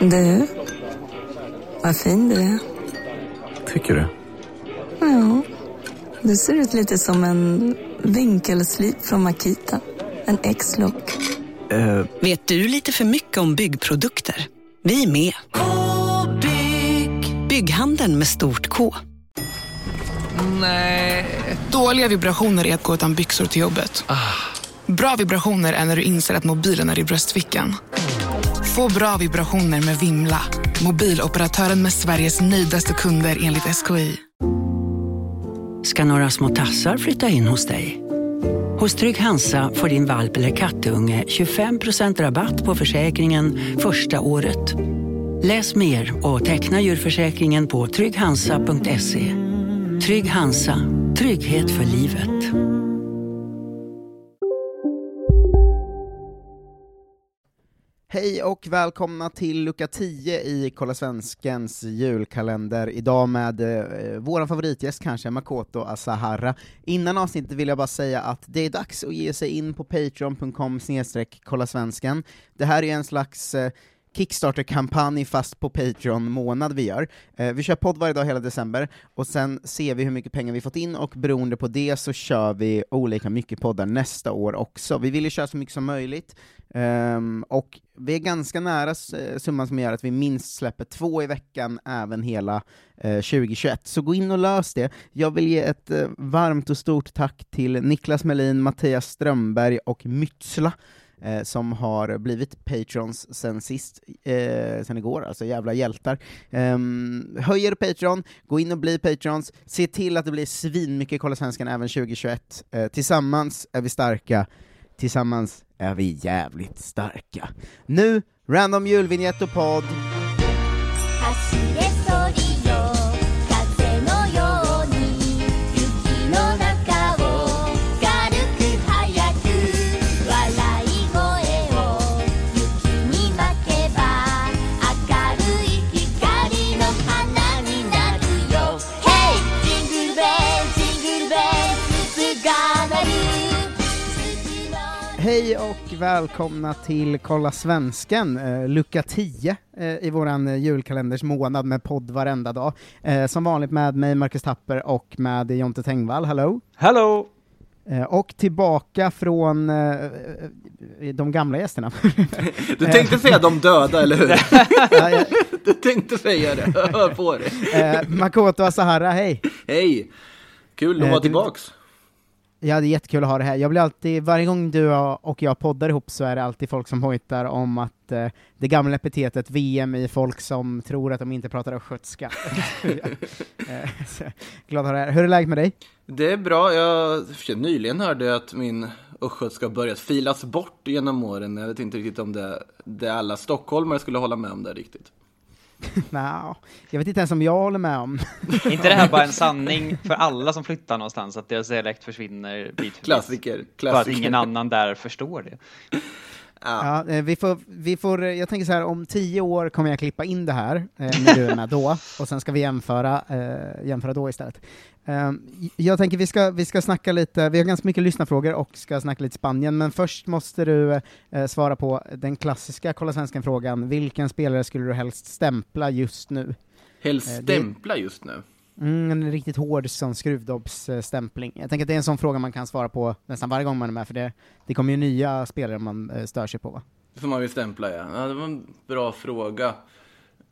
Du, vad fin du är. Tycker du? Ja, du ser ut lite som en vinkelslip från Makita. En X-look. Eh, Vet du lite för mycket om byggprodukter? Vi är med. -bygg. Bygghandeln med stort K. Nej. Dåliga vibrationer är att gå utan byxor till jobbet. Bra vibrationer är när du inser att mobilen är i bröstfickan. Få bra vibrationer med Vimla. Mobiloperatören med Sveriges nöjdaste kunder enligt SKI. ska några små tassar flytta in hos dig. Hos Trygg Hansa får din valp eller kattunge 25% rabatt på försäkringen första året. Läs mer och teckna djurförsäkringen på trygghansa.se. Trygg Hansa, trygghet för livet. Hej och välkomna till lucka 10 i Kolla Svenskens julkalender, idag med eh, vår favoritgäst kanske, Makoto Asahara. Innan avsnittet vill jag bara säga att det är dags att ge sig in på patreon.com snedstreck kollaSvensken. Det här är en slags eh, Kickstarter-kampanj fast på Patreon-månad vi gör. Eh, vi kör podd varje dag hela december, och sen ser vi hur mycket pengar vi fått in, och beroende på det så kör vi olika mycket poddar nästa år också. Vi vill ju köra så mycket som möjligt, ehm, och vi är ganska nära summan som gör att vi minst släpper två i veckan även hela eh, 2021. Så gå in och lös det. Jag vill ge ett eh, varmt och stort tack till Niklas Melin, Mattias Strömberg och Mytsla, eh, som har blivit patrons sen sist, eh, sen igår, alltså jävla hjältar. Eh, höjer Patreon, gå in och bli patrons, se till att det blir svinmycket Kolla Svenskan även 2021. Eh, tillsammans är vi starka, tillsammans är vi jävligt starka. Nu, random julvinjett och podd. Hej och välkomna till Kolla Svensken, eh, lucka 10 eh, i våran julkalenders månad med podd varenda dag. Eh, som vanligt med mig, Marcus Tapper, och med Jonte Tengvall, hallå! Hallå! Eh, och tillbaka från eh, eh, de gamla gästerna. du tänkte säga de döda, eller hur? Du tänkte säga det, hör på dig. Makoto Asahara, hej! Hej! Kul att vara tillbaks. Ja, det är jättekul att ha det här. Jag blir alltid, varje gång du och jag poddar ihop så är det alltid folk som hojtar om att eh, det gamla epitetet VM i folk som tror att de inte pratar östgötska. Eh, Glad att ha det här. Hur är läget med dig? Det är bra, jag nyligen hörde att min östgötska börjat filas bort genom åren. Jag vet inte riktigt om det, det alla stockholmare skulle hålla med om det riktigt. Nja, jag vet inte ens om jag håller med om. Är inte det här bara en sanning för alla som flyttar någonstans, att deras dialekt försvinner bit för bit? Klassiker, Bara att klassiker. ingen annan där förstår det. Ja, eh, vi får, vi får, eh, jag tänker så här, om tio år kommer jag klippa in det här, eh, när du är med då, och sen ska vi jämföra, jämföra då istället. Eh, jag tänker vi ska, vi ska snacka lite, vi har ganska mycket lyssnarfrågor och ska snacka lite Spanien, men först måste du svara på den klassiska Kolla Svensken-frågan, vilken spelare skulle du helst stämpla just nu? Helst stämpla just nu. Mm, en riktigt hård sån skruvdobbsstämpling. Jag tänker att det är en sån fråga man kan svara på nästan varje gång man är med, för det, det kommer ju nya spelare man eh, stör sig på va? Får man vill stämpla, ja. ja. Det var en bra fråga.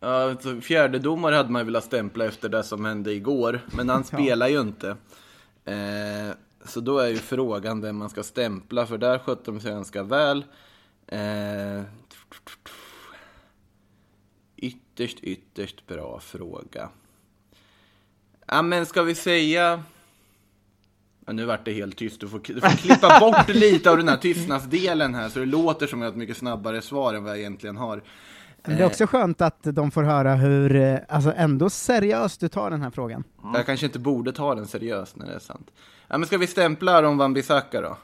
Ja, så fjärdedomare hade man velat stämpla efter det som hände igår, men han spelar ju inte. Eh, så då är ju frågan vem man ska stämpla, för där skötte de sig ganska väl. Eh, ytterst, ytterst bra fråga. Ja, men ska vi säga... Ja, nu vart det helt tyst. Du får, du får klippa bort lite av den här tystnadsdelen här, så det låter som ett mycket snabbare svar än vad jag egentligen har. Men det är också skönt att de får höra hur, eh, alltså ändå seriöst du tar den här frågan. Jag kanske inte borde ta den seriöst när det är sant. Ja, men ska vi stämpla Ron Van Bissaka då?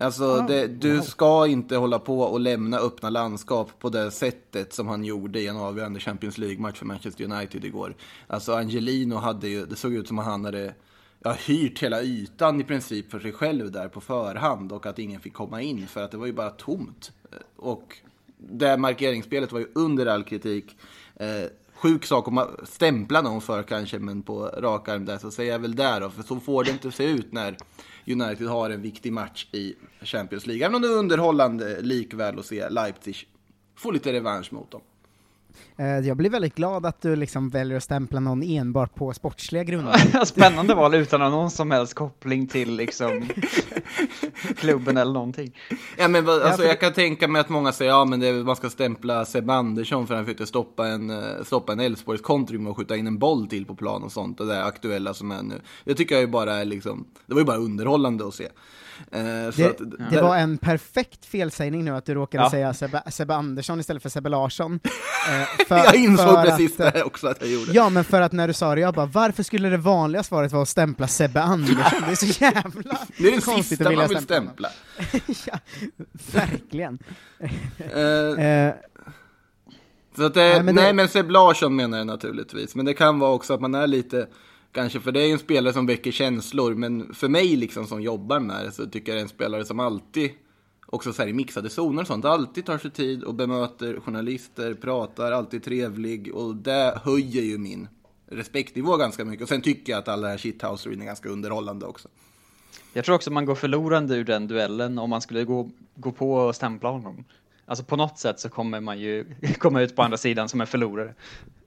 Alltså, det, du ska inte hålla på och lämna öppna landskap på det sättet som han gjorde i en avgörande Champions League-match för Manchester United igår. Alltså, Angelino hade ju, det såg ut som att han hade ja, hyrt hela ytan i princip för sig själv där på förhand och att ingen fick komma in för att det var ju bara tomt. Och det markeringsspelet var ju under all kritik. Eh, sjuk sak att stämpla någon för kanske, men på rak arm där så säger jag väl där då, för så får det inte se ut när United har en viktig match i Champions League. Även om det är underhållande likväl att se Leipzig få lite revansch mot dem. Eh, Jag blir väldigt glad att du liksom väljer att stämpla någon enbart på sportsliga grunder. Spännande val utan någon som helst koppling till liksom klubben eller någonting. Ja, men alltså, för- jag kan tänka mig att många säger ja, men det är, man ska stämpla Sebbe Andersson för att han försökte stoppa en, eh, stoppa en Elfsborgs med att skjuta in en boll till på plan och sånt. Det där aktuella som är nu. Det tycker jag ju bara är liksom, det var ju bara underhållande att se. Eh, Det, att, det var en perfekt felsägning nu att du råkade Ja. säga Sebbe, Sebbe Andersson istället för Sebbe Larsson. Eh, för- jag insåg för precis att, det också att jag gjorde. Ja, men för att när du sa det, jag bara, varför skulle det vanliga svaret vara att stämpla Sebbe Andersson? Det är så jävla det är konstigt sista att vilja man vill stämpla ja, verkligen. Eh, Så att det, Nej, nej, men men, det- Seb Larsson menar jag naturligtvis. Men det kan vara också att man är lite, kanske, för det är ju en spelare som väcker känslor. Men för mig liksom som jobbar med det så tycker jag det är en spelare som alltid, också så här i mixade zoner och sånt, alltid tar sig tid och bemöter journalister, pratar, alltid trevlig. Och det höjer ju min respektnivå ganska mycket. Och sen tycker jag att alla här shithouseryn är ganska underhållande också. Jag tror också man går förlorande ur den duellen om man skulle gå, gå på och stämpla honom. Alltså på något sätt så kommer man ju komma ut på andra sidan som en förlorare.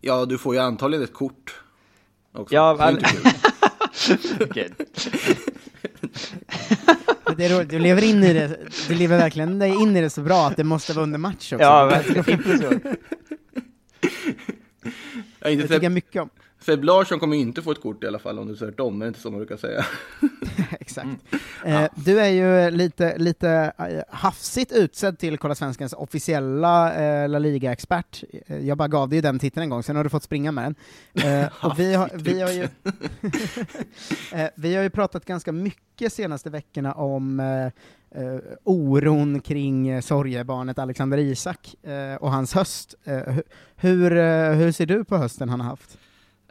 Ja, du får ju antagligen ett kort. Också. Ja, Det är inte kul. Det är roligt, du lever in i det, du lever verkligen in i det så bra att det måste vara under match också. Ja, verkligen. Inte så. Jag inte det tycker jag Seb, mycket om. Seb Larsson kommer ju inte få ett kort i alla fall om du säger tvärtom, är det inte så man brukar säga? Exakt. Eh, du är ju lite, lite eh, hafsigt utsedd till Kolla Svenskans officiella eh, La Liga-expert. Eh, Jag bara gav dig den titeln en gång, sen har du fått springa med den. Eh, och vi har, vi, har ju, eh, vi har ju pratat ganska mycket senaste veckorna om eh, oron kring sorgebarnet Alexander Isak eh, och hans höst. Hu- hur, hur ser du på hösten han har haft?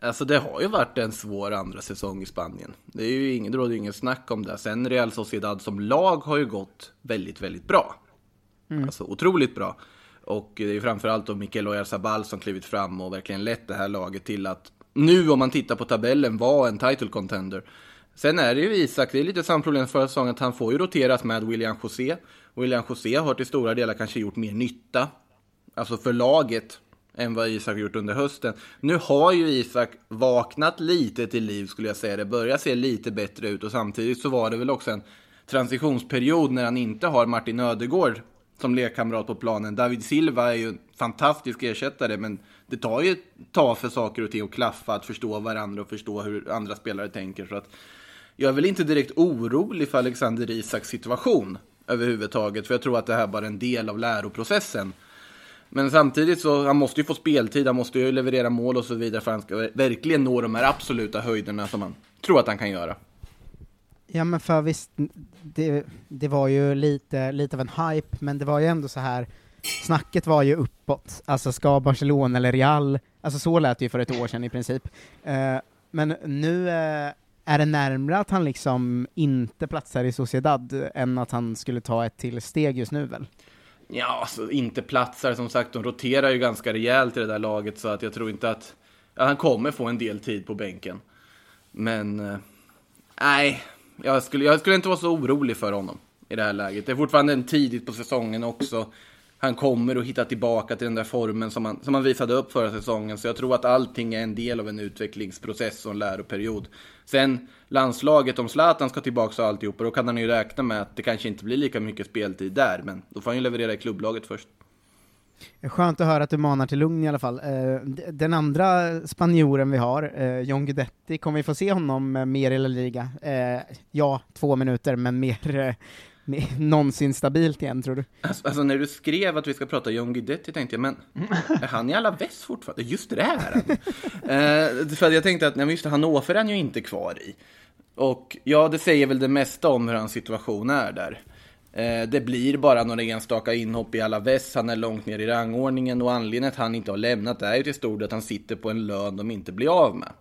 Alltså det har ju varit en svår andra säsong i Spanien. Det är ju råder ju ingen snack om det. Sen Real Sociedad som lag har ju gått väldigt, väldigt bra. Alltså otroligt bra. Och det är ju framförallt då Mikel Oyarzabal som klivit fram och verkligen lett det här laget till att nu om man tittar på tabellen vara en title contender. Sen är det ju Isak, det är lite samma problem förra säsongen att han får ju roteras med William José. William José har till stora delar kanske gjort mer nytta, alltså för laget, än vad Isak gjort under hösten. Nu har ju Isak vaknat lite till liv skulle jag säga. Det börjar se lite bättre ut och samtidigt så var det väl också en transitionsperiod när han inte har Martin Ödegård som lekkamrat på planen. David Silva är ju en fantastisk ersättare men det tar ju ett tag för saker och ting att klaffa, att förstå varandra och förstå hur andra spelare tänker. Så att jag är väl inte direkt orolig för Alexander Isaks situation överhuvudtaget, för jag tror att det här bara är en del av läroprocessen. Men samtidigt så, han måste ju få speltid, han måste ju leverera mål och så vidare för att han ska verkligen nå de här absoluta höjderna som man tror att han kan göra. Ja men för visst, det, det var ju lite, lite av en hype, men det var ju ändå så här snacket var ju uppåt, alltså ska Barcelona eller Real, alltså så lät det ju för ett år sedan i princip. Uh, men nu uh, är det närmare att han liksom inte platsar i Sociedad än att han skulle ta ett till steg just nu väl? Ja, alltså inte platsar som sagt, de roterar ju ganska rejält i det där laget så att jag tror inte att ja, han kommer få en del tid på bänken. Men eh, nej, jag skulle, jag skulle inte vara så orolig för honom i det här läget. Det är fortfarande en tidigt på säsongen också. Han kommer att hitta tillbaka till den där formen som han, som han visade upp förra säsongen. Så jag tror att allting är en del av en utvecklingsprocess och en läroperiod. Sen landslaget, om Zlatan ska tillbaka och alltihopa, då kan han ju räkna med att det kanske inte blir lika mycket speltid där. Men då får han ju leverera i klubblaget först. Skönt att höra att du manar till lugn i alla fall. Eh, den andra spanjoren vi har, eh, John Guidetti, kommer vi få se honom eh, mer i La Liga? Ja, två minuter, men mer någonsin stabilt igen, tror du? Alltså, alltså när du skrev att vi ska prata John Guidetti tänkte jag, men är han i alla väst fortfarande? Just det, det är han. eh, för att jag tänkte att, nej men just det, Hannover är han ju inte kvar i. Och ja, det säger väl det mesta om hur hans situation är där. Eh, det blir bara några enstaka inhopp i alla väst, han är långt ner i rangordningen och anledningen att han inte har lämnat är ju till stor del att han sitter på en lön de inte blir av med.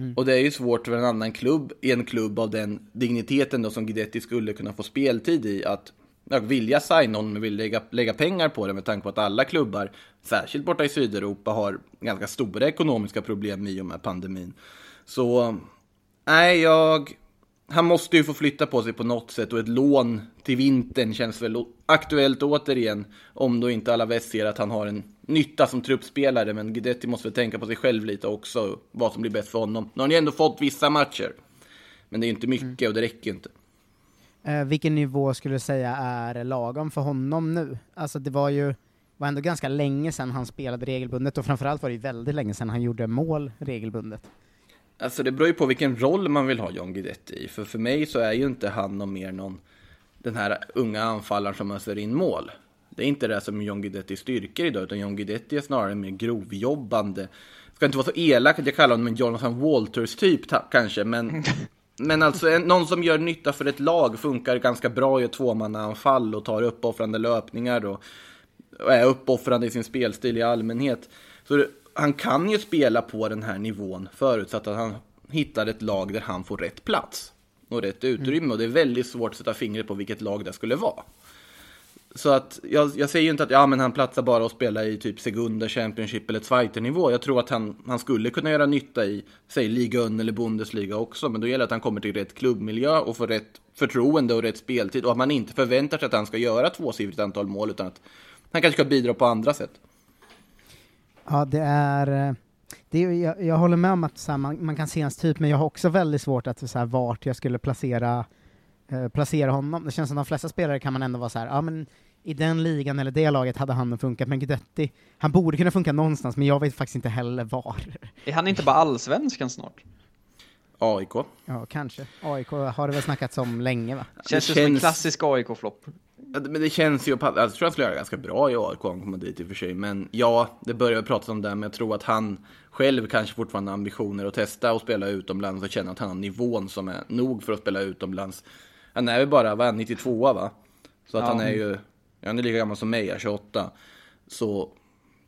Mm. Och det är ju svårt för en annan klubb, i en klubb av den digniteten då som Guidetti skulle kunna få speltid i, att jag vilja signa honom och vill lägga, lägga pengar på det med tanke på att alla klubbar, särskilt borta i Sydeuropa, har ganska stora ekonomiska problem i och med pandemin. Så, nej, jag... Han måste ju få flytta på sig på något sätt och ett lån till vintern känns väl aktuellt återigen. Om då inte alla väst ser att han har en nytta som truppspelare. Men Guidetti måste väl tänka på sig själv lite också, vad som blir bäst för honom. Nu har ju ändå fått vissa matcher. Men det är inte mycket och det räcker inte. Eh, vilken nivå skulle du säga är lagom för honom nu? Alltså det var ju var ändå ganska länge sedan han spelade regelbundet, och framförallt var det ju väldigt länge sedan han gjorde mål regelbundet. Alltså det beror ju på vilken roll man vill ha John Guidetti i. För för mig så är ju inte han någon mer någon den här unga anfallaren som öser in mål. Det är inte det som John Guidetti styrkor idag, utan John Guidetti är snarare mer grovjobbande. Ska inte vara så elak att jag kallar honom en Jonathan Walters-typ kanske, men, men alltså en, någon som gör nytta för ett lag funkar ganska bra i ett tvåmannaanfall och tar uppoffrande löpningar och, och är uppoffrande i sin spelstil i allmänhet. Så det, han kan ju spela på den här nivån förutsatt att han hittar ett lag där han får rätt plats och rätt utrymme. Och det är väldigt svårt att sätta fingret på vilket lag det skulle vara. Så att jag, jag säger ju inte att ja, men han platsar bara och spela i typ Segunda, Championship eller Zweiter-nivå. Jag tror att han, han skulle kunna göra nytta i, säg Liga eller Bundesliga också. Men då gäller det att han kommer till rätt klubbmiljö och får rätt förtroende och rätt speltid. Och att man inte förväntar sig att han ska göra tvåsiffrigt antal mål, utan att han kanske ska bidra på andra sätt. Ja, det är... Det är jag, jag håller med om att så här, man, man kan se hans typ, men jag har också väldigt svårt att så här, vart jag skulle placera, eh, placera honom. Det känns som de flesta spelare kan man ändå vara så här, ja men i den ligan eller det laget hade han funkat, men Guidetti, han borde kunna funka någonstans, men jag vet faktiskt inte heller var. Är han inte bara allsvenskan snart? AIK. Ja, kanske. AIK har det väl snackats om länge va? Känns Det det som en känns- klassisk AIK-flopp? Ja, Men det känns ju, alltså, jag tror han skulle göra ganska bra i AIK om han kommer dit i och för sig. Men ja, det börjar pratas om det, men jag tror att han själv kanske fortfarande har ambitioner att testa och spela utomlands och känna att han har nivån som är nog för att spela utomlands. Han är ju bara, vad är han, 92 va? Så att Ja. han är ju, han är lika gammal som mig, jag är 28. Så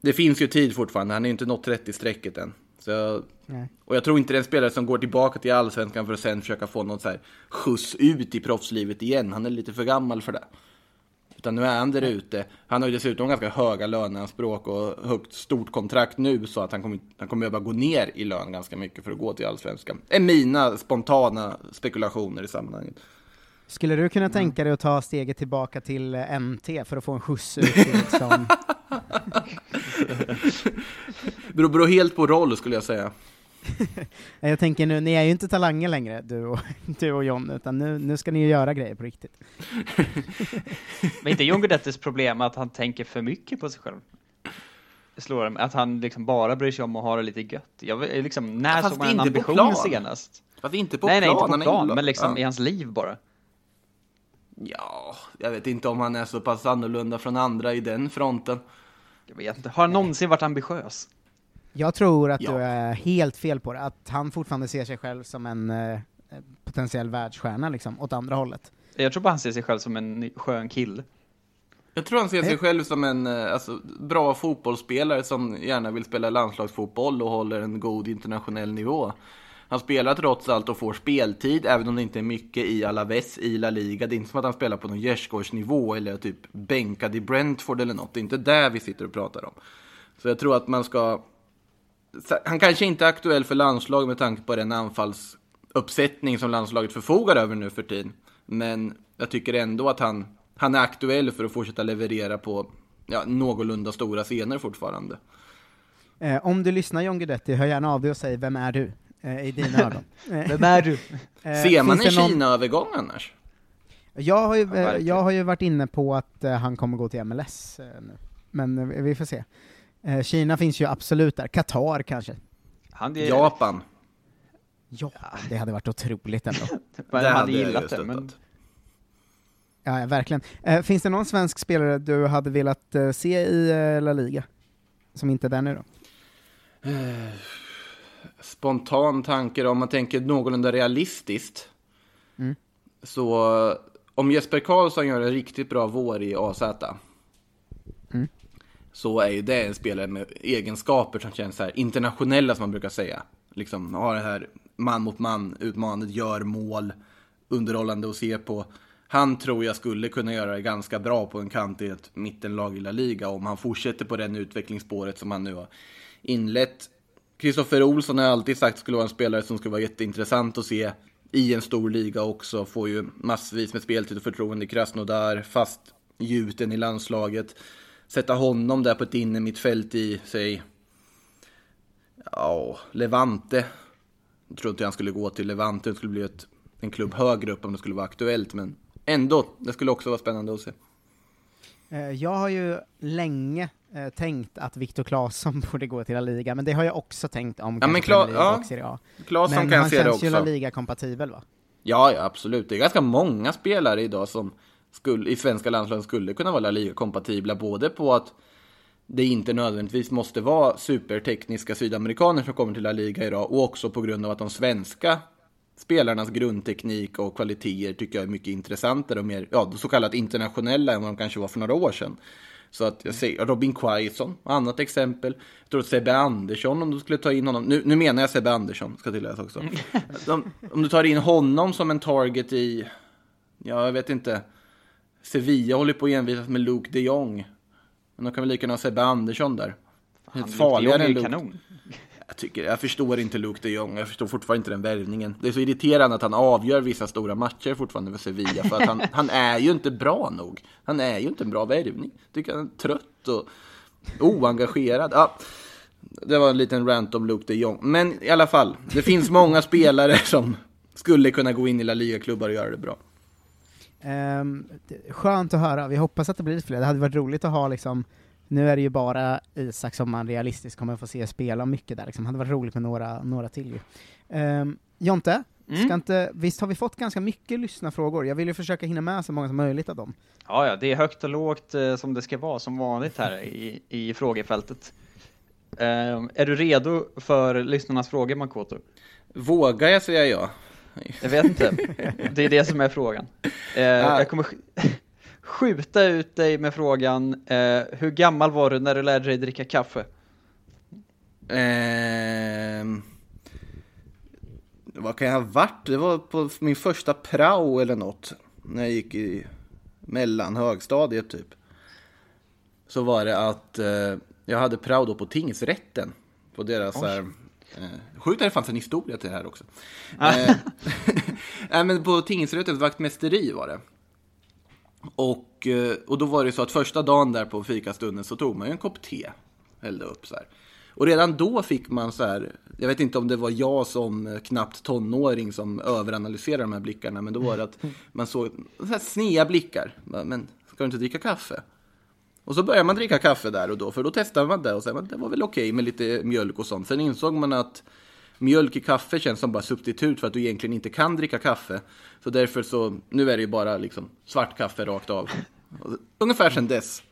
det finns ju tid fortfarande, han är ju inte nått 30-strecket än. Så och jag tror inte det är en spelare som går tillbaka till allsvenskan för att sen försöka få något så här skjuts ut i proffslivet igen. Han är lite för gammal för det. Utan nu är han där ute. Han har ju dessutom ganska höga löneanspråk och högt stort kontrakt nu så att han kommer, han kommer behöva gå ner i lön ganska mycket för att gå till allsvenskan. är mina spontana spekulationer i sammanhanget. Skulle du kunna tänka dig att ta steget tillbaka till eh, NT för att få en skjuts ut liksom... Beror, beror helt på roll skulle jag säga. Nej, Jag tänker nu, ni är ju inte talanger längre, du och, du och John, utan nu, nu ska ni ju göra grejer på riktigt. Men inte John Guidettis problem att han tänker för mycket på sig själv? Slår det mig. Att han liksom bara bryr sig om att ha det lite gött. Jag, liksom, när såg man en inte på ambition senast? Fast inte på nej, nej, plan. inte han på plan, men liksom ja. i hans liv bara. Ja, jag vet inte om han är så pass annorlunda från andra i den fronten. Jag vet inte. Har han någonsin varit ambitiös? Jag tror att Ja. du är helt fel på det, att han fortfarande ser sig själv som en eh, potentiell världsstjärna liksom, åt andra hållet. Jag tror bara han ser sig själv som en skön kille. Jag tror han ser sig Eh. själv som en eh, alltså, bra fotbollsspelare som gärna vill spela landslagsfotboll och håller en god internationell nivå. Han spelar trots allt och får speltid, även om det inte är mycket i Alaves i La Liga. Det är inte som att han spelar på någon gärdsgårdsnivå eller typ bänkad i Brentford eller något. Det är inte där vi sitter och pratar om. Så jag tror att man ska... Han kanske inte är aktuell för landslag med tanke på den anfallsuppsättning som landslaget förfogar över nu för tiden. Men jag tycker ändå att han, han är aktuell för att fortsätta leverera på ja, någorlunda stora scener fortfarande. Eh, om du lyssnar John Guidetti, hör gärna av dig och säg vem är du? Eh, I dina ögon. Eh, Vem är du? eh, Ser man en finns det någon- Kina-övergång annars? Jag har, ju, eh, verkligen. jag har ju varit inne på att eh, han kommer gå till MLS eh, nu, men eh, vi får se. Eh, Kina finns ju absolut där, Qatar kanske. Han är, Japan. Ja, det hade varit otroligt ändå. Det hade hade jag gillat ju det, men. Ja, ja, verkligen. Eh, finns det någon svensk spelare du hade velat eh, se i eh, La Liga? Som inte är där nu då? Spontan tanke då, om man tänker någorlunda realistiskt. Mm. Så om Jesper Karlsson gör en riktigt bra vår i AZ. Mm. Så är ju det en spelare med egenskaper som känns så här internationella som man brukar säga. Liksom har det här man mot man utmanandet, gör mål, underhållande att se på. Han tror jag skulle kunna göra det ganska bra på en kant i ett mittenlag i La Liga om han fortsätter på den utvecklingsspåret som han nu har inlett. Kristoffer Olsson har jag alltid sagt skulle vara en spelare som skulle vara jätteintressant att se i en stor liga också. Får ju massvis med speltid och förtroende i Krasnodar, fast gjuten i landslaget. Sätta honom där på ett innermittfält i, säg, ja, Levante. Jag tror inte han skulle gå till Levante, det skulle bli ett, en klubb högre upp om det skulle vara aktuellt, men ändå, det skulle också vara spännande att se. Eh, jag har ju länge eh, tänkt att Viktor Claesson borde gå till La Liga, men det har jag också tänkt om Ja, men Kla- ja. Serie A. Claesson Men kan han se det känns ju La också. Liga-kompatibel va? Ja, ja, absolut. Det är ganska många spelare idag som skulle, i svenska landslaget skulle kunna vara La Liga-kompatibla, både på att det inte nödvändigtvis måste vara supertekniska sydamerikaner som kommer till La Liga idag, och också på grund av att de svenska spelarnas grundteknik och kvaliteter tycker jag är mycket intressantare och mer, ja, så kallat internationella än vad de kanske var för några år sedan. Så att jag säger Robin Quaison, annat exempel. Jag tror att Sebbe Andersson, om du skulle ta in honom, nu, nu menar jag Sebbe Andersson, ska tilläggas också. De, om du tar in honom som en target i, ja jag vet inte, Sevilla håller på att envisas med Luke de Jong. Men de kan väl lika gärna ha Sebbe Andersson där. Han, Farligare än Luke. kanon. Jag, tycker, jag förstår inte Luke de Jong, jag förstår fortfarande inte den värvningen. Det är så irriterande att han avgör vissa stora matcher fortfarande för Sevilla, för att han, han är ju inte bra nog. Han är ju inte en bra värvning. Jag tycker han är trött och oengagerad. Ja, det var en liten rant om Luke de Jong. Men i alla fall, det finns många spelare som skulle kunna gå in i La Liga-klubbar och göra det bra. Det- skönt att höra, vi hoppas att det blir fler. Det hade varit roligt att ha liksom, nu är det ju bara Isak som man realistiskt kommer få se spela mycket där liksom. Det hade varit roligt med några, några till ju. Um, Jonte, Mm. ska inte, visst har vi fått ganska mycket lyssnarfrågor? Jag vill ju försöka hinna med så många som möjligt av dem. Ja, ja, det är högt och lågt eh, som det ska vara, som vanligt här i, i frågefältet. Ehm, är du redo för lyssnarnas frågor, Makoto? Vågar jag säga ja? Jag vet inte. Det är det som är frågan. Eh, jag kommer skjuta ut dig med frågan, eh, hur gammal var du när du lärde dig dricka kaffe? Ehm, vad kan jag ha varit? Det var på min första prao eller något. När jag gick i mellan högstadiet typ. Så var det att eh, jag hade prao då på tingsrätten. På deras så här, eh, Sjukt att det fanns en historia till det här också. Eh, Nej men på tingsrättens vaktmästeri var det. Och, eh, och då var det så att första dagen där på fikastunden så tog man ju en kopp te. Hällde upp så här. Och redan då fick man så här, jag vet inte om det var jag som eh, knappt tonåring som överanalyserade de här blickarna, men då var det att man såg så här snea blickar. Men ska du inte dricka kaffe? Och så började man dricka kaffe där och då, för då testade man det och sen det var väl okej med lite mjölk och sånt. Sen insåg man att mjölk i kaffe känns som bara substitut för att du egentligen inte kan dricka kaffe. Så därför så, nu är det ju bara liksom svart kaffe rakt av. Ungefär sedan dess.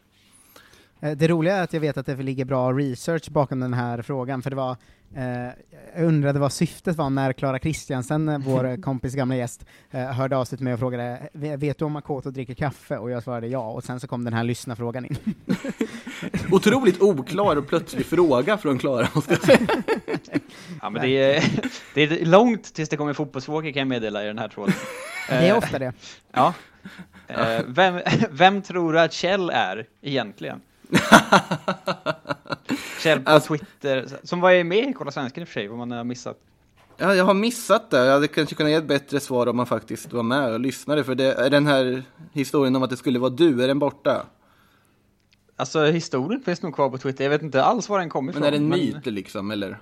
Eh, det roliga är att jag vet att det ligger bra research bakom den här frågan, för det var jag undrade vad syftet var när Klara Kristiansen, eh, vår kompis gamla gäst, eh, hörde av sig till mig och frågade ”Vet du om Makoto dricker kaffe?” och jag svarade ja, och sen så kom den här lyssnarfrågan in. Otroligt oklar och plötslig fråga från Klara. måste jag säga. Ja, men det är, det är långt tills det kommer fotbollsfrågor kan jag meddela i den här tråden. Det är Eh, ofta det. Ja. Eh, vem, vem tror du att Kjell är egentligen? Kjell på Alltså- Twitter, som var med i Kolla Svensken i och för sig, vad man har missat. Ja, jag har missat det. Jag hade kanske kunnat ge ett bättre svar om man faktiskt var med och lyssnade. För det, är den här historien om att det skulle vara du, är den borta? Alltså historien finns nog kvar på Twitter, jag vet inte alls var den kommer Men ifrån. är det en myt liksom, eller?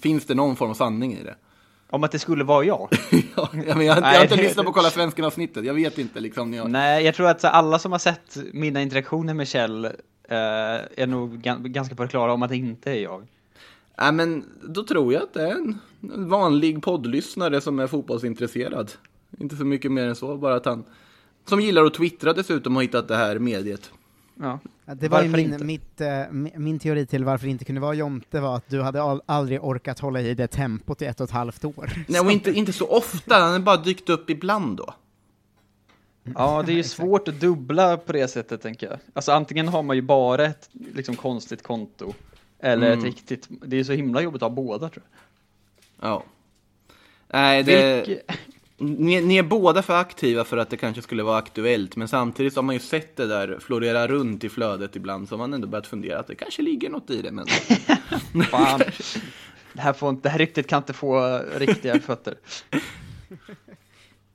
Finns det någon form av sanning i det? Om att det skulle vara jag? ja, men jag, har jag har inte det- lyssnat på Kolla Svensken-avsnittet. Jag vet inte liksom. Jag... Nej, jag tror att så alla som har sett mina interaktioner med Kjell är nog gan- ganska på det klara om att det inte är jag. Nej, men då tror jag att det är en vanlig poddlyssnare som är fotbollsintresserad. Inte så mycket mer än så, bara att han som gillar att twittra dessutom har hittat det här mediet. Ja. Ja, Det var ju Varför inte? min, mitt, eh, mi- min teori till varför det inte kunde vara Jonte var att du hade al- aldrig orkat hålla i det tempot i ett och ett halvt år. Nej, och inte, inte så ofta, han har bara dykt upp ibland då. Ja, det är ju svårt att dubbla på det sättet tänker jag. Alltså antingen har man ju bara ett liksom konstigt konto, eller Mm. ett riktigt, det är så himla jobbigt att ha båda tror jag. Ja. Nej, det... Vilke- ni, ni är båda för aktiva för att det kanske skulle vara aktuellt, men samtidigt har man ju sett det där florera runt i flödet ibland, så har man ändå börjat fundera att det kanske ligger något i det. Men... Fan. Det här, får, det här ryktet kan inte få riktiga fötter.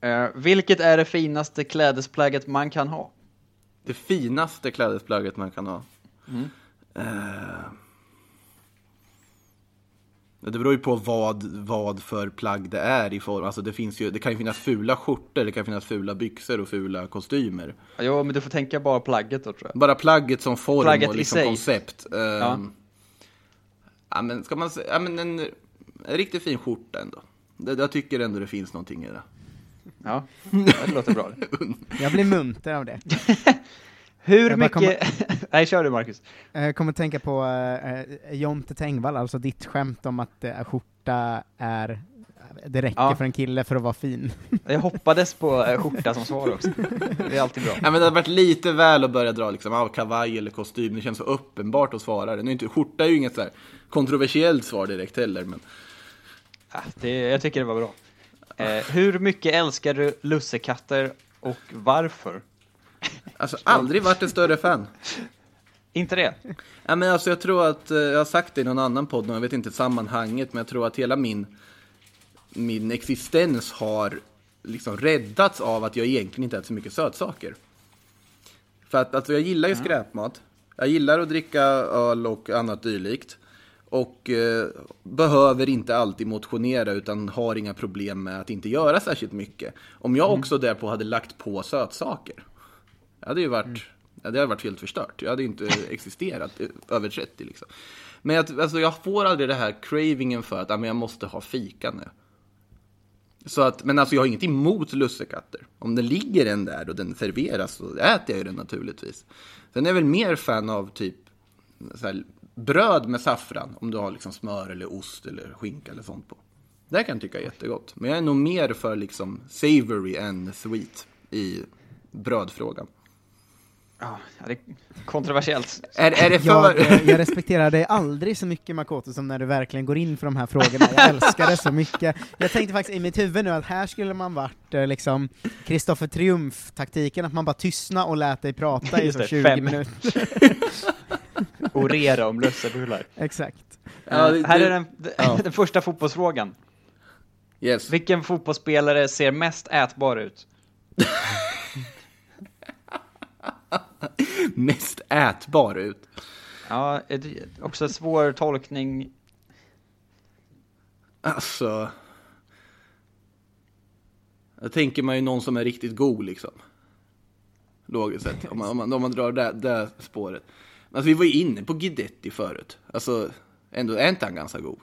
Eh, vilket är det finaste klädesplagget man kan ha? Det finaste klädesplagget man kan ha. Mm. Eh, det beror ju på vad, vad för plagg det är i form. Alltså det, finns ju, det kan ju finnas fula skjortor, det kan finnas fula byxor och fula kostymer. Jo, men du får tänka bara plagget då tror jag. Bara plagget som form Plagget och liksom koncept. Eh, Ja. ja. men ska man säga, ja, men en, en riktigt fin skjorta ändå. Det, jag tycker ändå det finns någonting i det. Ja, det låter bra. Jag blir munter av det. Hur Jag mycket... Nej, kör du Marcus. Jag kommer att tänka på uh, Jonte Tengvall, alltså ditt skämt om att uh, skjorta är det räcker Ja. för en kille för att vara fin. Jag hoppades på eh, skjorta som svar också. Det är alltid bra. Ja, men det har varit lite väl att börja dra liksom, av kavaj eller kostym. Det känns så uppenbart att svara det. Nu är inte, skjorta är ju inget så här kontroversiellt svar direkt heller. Men Ja, det, jag tycker det var bra. Eh, hur mycket älskar du lussekatter och varför? alltså, aldrig varit en större fan. Inte det? Ja, men alltså, jag tror att, eh, jag har sagt det i någon annan podd, jag vet inte sammanhanget, men jag tror att hela min, min existens har liksom räddats av att jag egentligen inte äter så mycket sötsaker. För att alltså, jag gillar ju skräpmat. Jag gillar att dricka öl och annat dylikt. Och eh, behöver inte alltid motionera utan har inga problem med att inte göra särskilt mycket. Om jag också därpå hade lagt på sötsaker. Det hade ju varit, det hade varit helt förstört. Jag hade ju inte existerat eh, över 30 liksom. Men jag, alltså, jag får aldrig det här cravingen för att ja, men jag måste ha fika nu. Så att, men alltså jag har inget emot lussekatter. Om det ligger en där och den serveras så äter jag ju den naturligtvis. Sen är jag väl mer fan av typ så här, bröd med saffran. Om du har liksom smör eller ost eller skinka eller sånt på. Det kan jag tycka är jättegott. Men jag är nog mer för liksom savory än sweet i brödfrågan. Ja, det är kontroversiellt. Är, är det för... Jag, eh, jag respekterar dig aldrig så mycket Makoto som när du verkligen går in för de här frågorna, jag älskar det så mycket. Jag tänkte faktiskt i mitt huvud nu att här skulle man varit eh, liksom Kristoffer Triumf-taktiken, att man bara tystna och lät dig prata i så det, 20 fem. minuter. Orera om lussebullar. Exakt. Det- Eh, här det- är den, ja. den första fotbollsfrågan. Yes. Vilken fotbollsspelare ser mest ätbar ut? Mest ätbar ut. Ja, också svår tolkning. Alltså... Jag tänker man ju någon som är riktigt god liksom. Logiskt sett, om man, om man, om man drar det, det spåret. Alltså vi var ju inne på Guidetti förut. Alltså, ändå är inte han ganska god?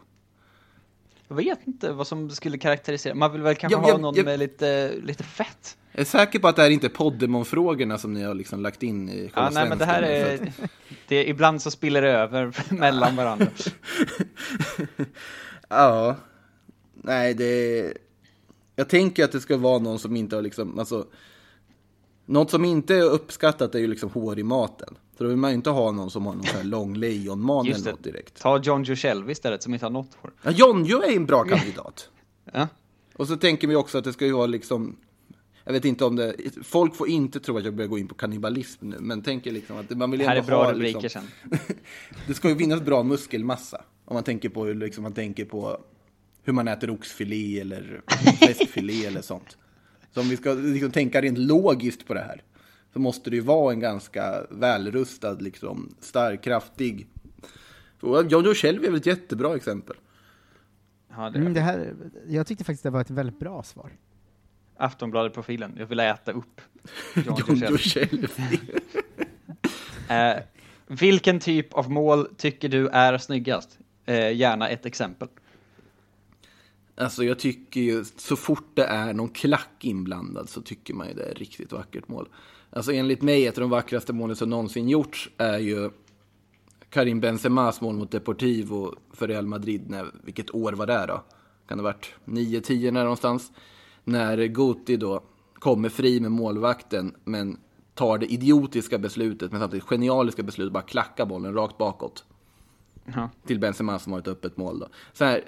Jag vet inte vad som skulle karaktärisera. Man vill väl kanske Ja, ha jag- någon jag- med lite, lite fett. Jag är säker på att det här inte är Poddemon-frågorna som ni har liksom lagt in i Ja, själva nej, men det här är, att- det är... Ibland så spiller det över mellan varandra. Ja. Nej, det. Jag tänker att det ska vara någon som inte har liksom, alltså... Något som inte är uppskattat är ju liksom hår i maten. Så då vill man ju inte ha någon som har någon sån här lång lejonman eller det. något direkt. Ta John Joe Shelby istället som inte har något hår. Ja, Jonjo är en bra kandidat. Ja. Och så tänker vi också att det ska ju vara liksom... Jag vet inte om det... Folk får inte tro att jag börjar gå in på kannibalism nu, men tänker liksom att man vill Det ändå här är bra ha, rubriker liksom, sen. Det ska ju finnas bra muskelmassa. Om man tänker på hur liksom, man tänker på hur man äter oxfilé eller fläskfilé eller sånt. Så om vi ska liksom, tänka rent logiskt på det här så måste det ju vara en ganska välrustad, liksom, stark, kraftig. Joe Shelby är väl ett jättebra exempel. Ja, det Mm, det här, jag tyckte faktiskt det var ett väldigt bra svar. Aftonbladet-profilen. Jag vill äta upp Shelby. Shelby. Eh, vilken typ av mål tycker du är snyggast? Eh, gärna ett exempel. Alltså jag tycker ju, så fort det är någon klack inblandad så tycker man ju det är ett riktigt vackert mål. Alltså enligt mig, ett av de vackraste målen som någonsin gjorts är ju Karim Benzemas mål mot Deportivo för Real Madrid. När, vilket år var det då? Kan det ha varit 9-10 när någonstans? När Guti då kommer fri med målvakten men tar det idiotiska beslutet, men samtidigt genialiska beslutet, bara klacka bollen rakt bakåt Ja. till Benzema som har ett öppet mål då. Så här,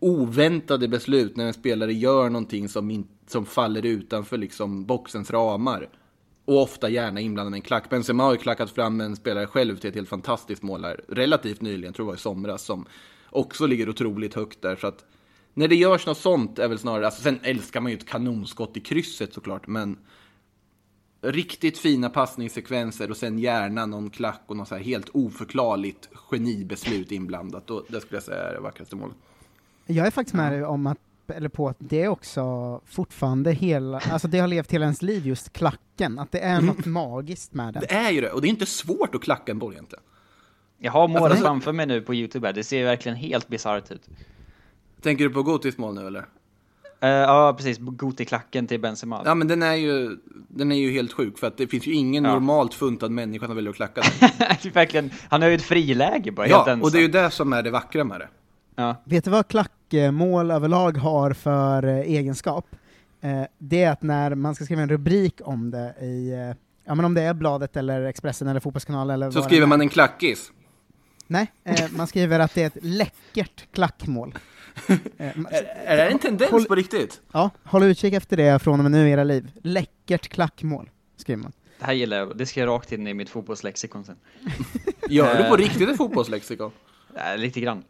oväntade beslut när en spelare gör någonting som, in, som faller utanför liksom boxens ramar. Och ofta gärna inblandad med en klack. Benzema har ju klackat fram en spelare själv till ett helt fantastiskt mål här, relativt nyligen, tror jag var i somras, som också ligger otroligt högt där. Så att när det görs något sånt är väl snarare, alltså sen älskar man ju ett kanonskott i krysset såklart, men riktigt fina passningssekvenser och sen gärna någon klack och något så här helt oförklarligt genibeslut inblandat. Och det skulle jag säga är det vackraste målet. Jag är faktiskt med dig om att, eller på att det är också fortfarande hela, alltså det har levt hela ens liv just klacken, att det är något magiskt med den. Det är ju det, och det är inte svårt att klacka en boll egentligen. Jag har målet Alltså- framför mig nu på Youtube här. Det ser verkligen helt bisarrt ut. Tänker du på Gotis mål nu eller? Eh, ja, precis. Goti-klacken till Benzema. Ja men den är ju, den är ju helt sjuk för att det finns ju ingen Ja. normalt funtad människa som väljer att klacka den. Det är verkligen, han har ju ett friläge bara, helt Ja, och det är ju det som är det vackra med det. Ja. Vet du vad klackmål överlag har för eh, egenskap? Eh, det är att när man ska skriva en rubrik om det i, eh, ja men om det är bladet eller Expressen eller Fotbollskanalen eller Så skriver man en klackis. Nej, man skriver att det är ett läckert klackmål. Är det en tendens Håll- på riktigt? ja, håll utkik efter det från och med nu i era liv. Läckert klackmål, skriver man. Det här gillar jag. Det ska jag rakt in i mitt fotbollslexikon sen. Gör du på riktigt ett fotbollslexikon? Äh, lite grann.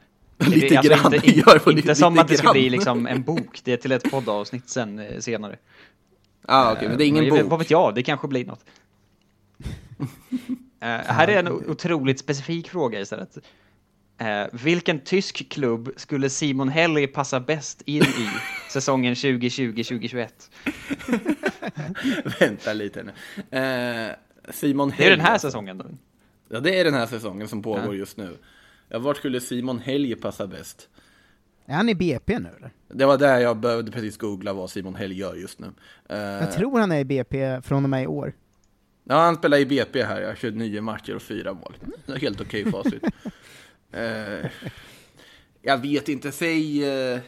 Lite alltså grann, Inte, gör på inte lite- som lite att det ska grann. bli liksom en bok. Det är till ett poddavsnitt sen, eh, senare. Ah, okej, men det är ingen Men Vad bok. vet jag, det kanske blir något. Eh, här är en otroligt specifik fråga istället. Eh, vilken tysk klubb skulle Simon Helly passa bäst in i säsongen 2020-2021? Vänta lite nu. Eh, Simon Det är den här Helg. säsongen då. Ja, det är den här säsongen som pågår Ja. just nu. Ja, vart skulle Simon Helg passa bäst? Är han i BP nu eller? Det var där jag behövde precis googla vad Simon Helg gör just nu. Eh, Jag tror han är i BP från och med i år. Ja, han spelar i BP här, jag har 29 matcher och fyra mål. Helt okej facit. Eh, jag vet inte, säg... eh,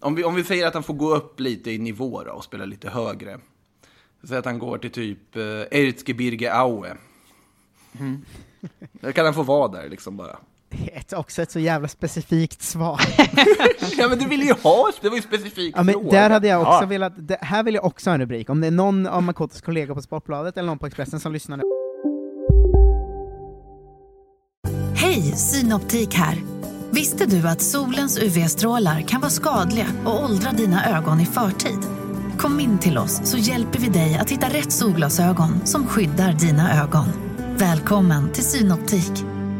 om, vi, om vi säger att han får gå upp lite i nivå då och spela lite högre. Säg att han går till typ uh, Erzgebirge Aue. Då kan han få vara där liksom bara. Ett, också ett så jävla specifikt svar. Ja men du ville ju ha, det var ju specifikt Ja, men fråga. där hade jag också Ja. velat, det, här vill jag också ha en rubrik, om det är någon av Makotos kollegor på Sportbladet eller någon på Expressen som lyssnar nu. Hej, Synoptik här. Visste du att solens UV-strålar kan vara skadliga och åldra dina ögon i förtid? Kom in till oss så hjälper vi dig att hitta rätt solglasögon som skyddar dina ögon. Välkommen till Synoptik.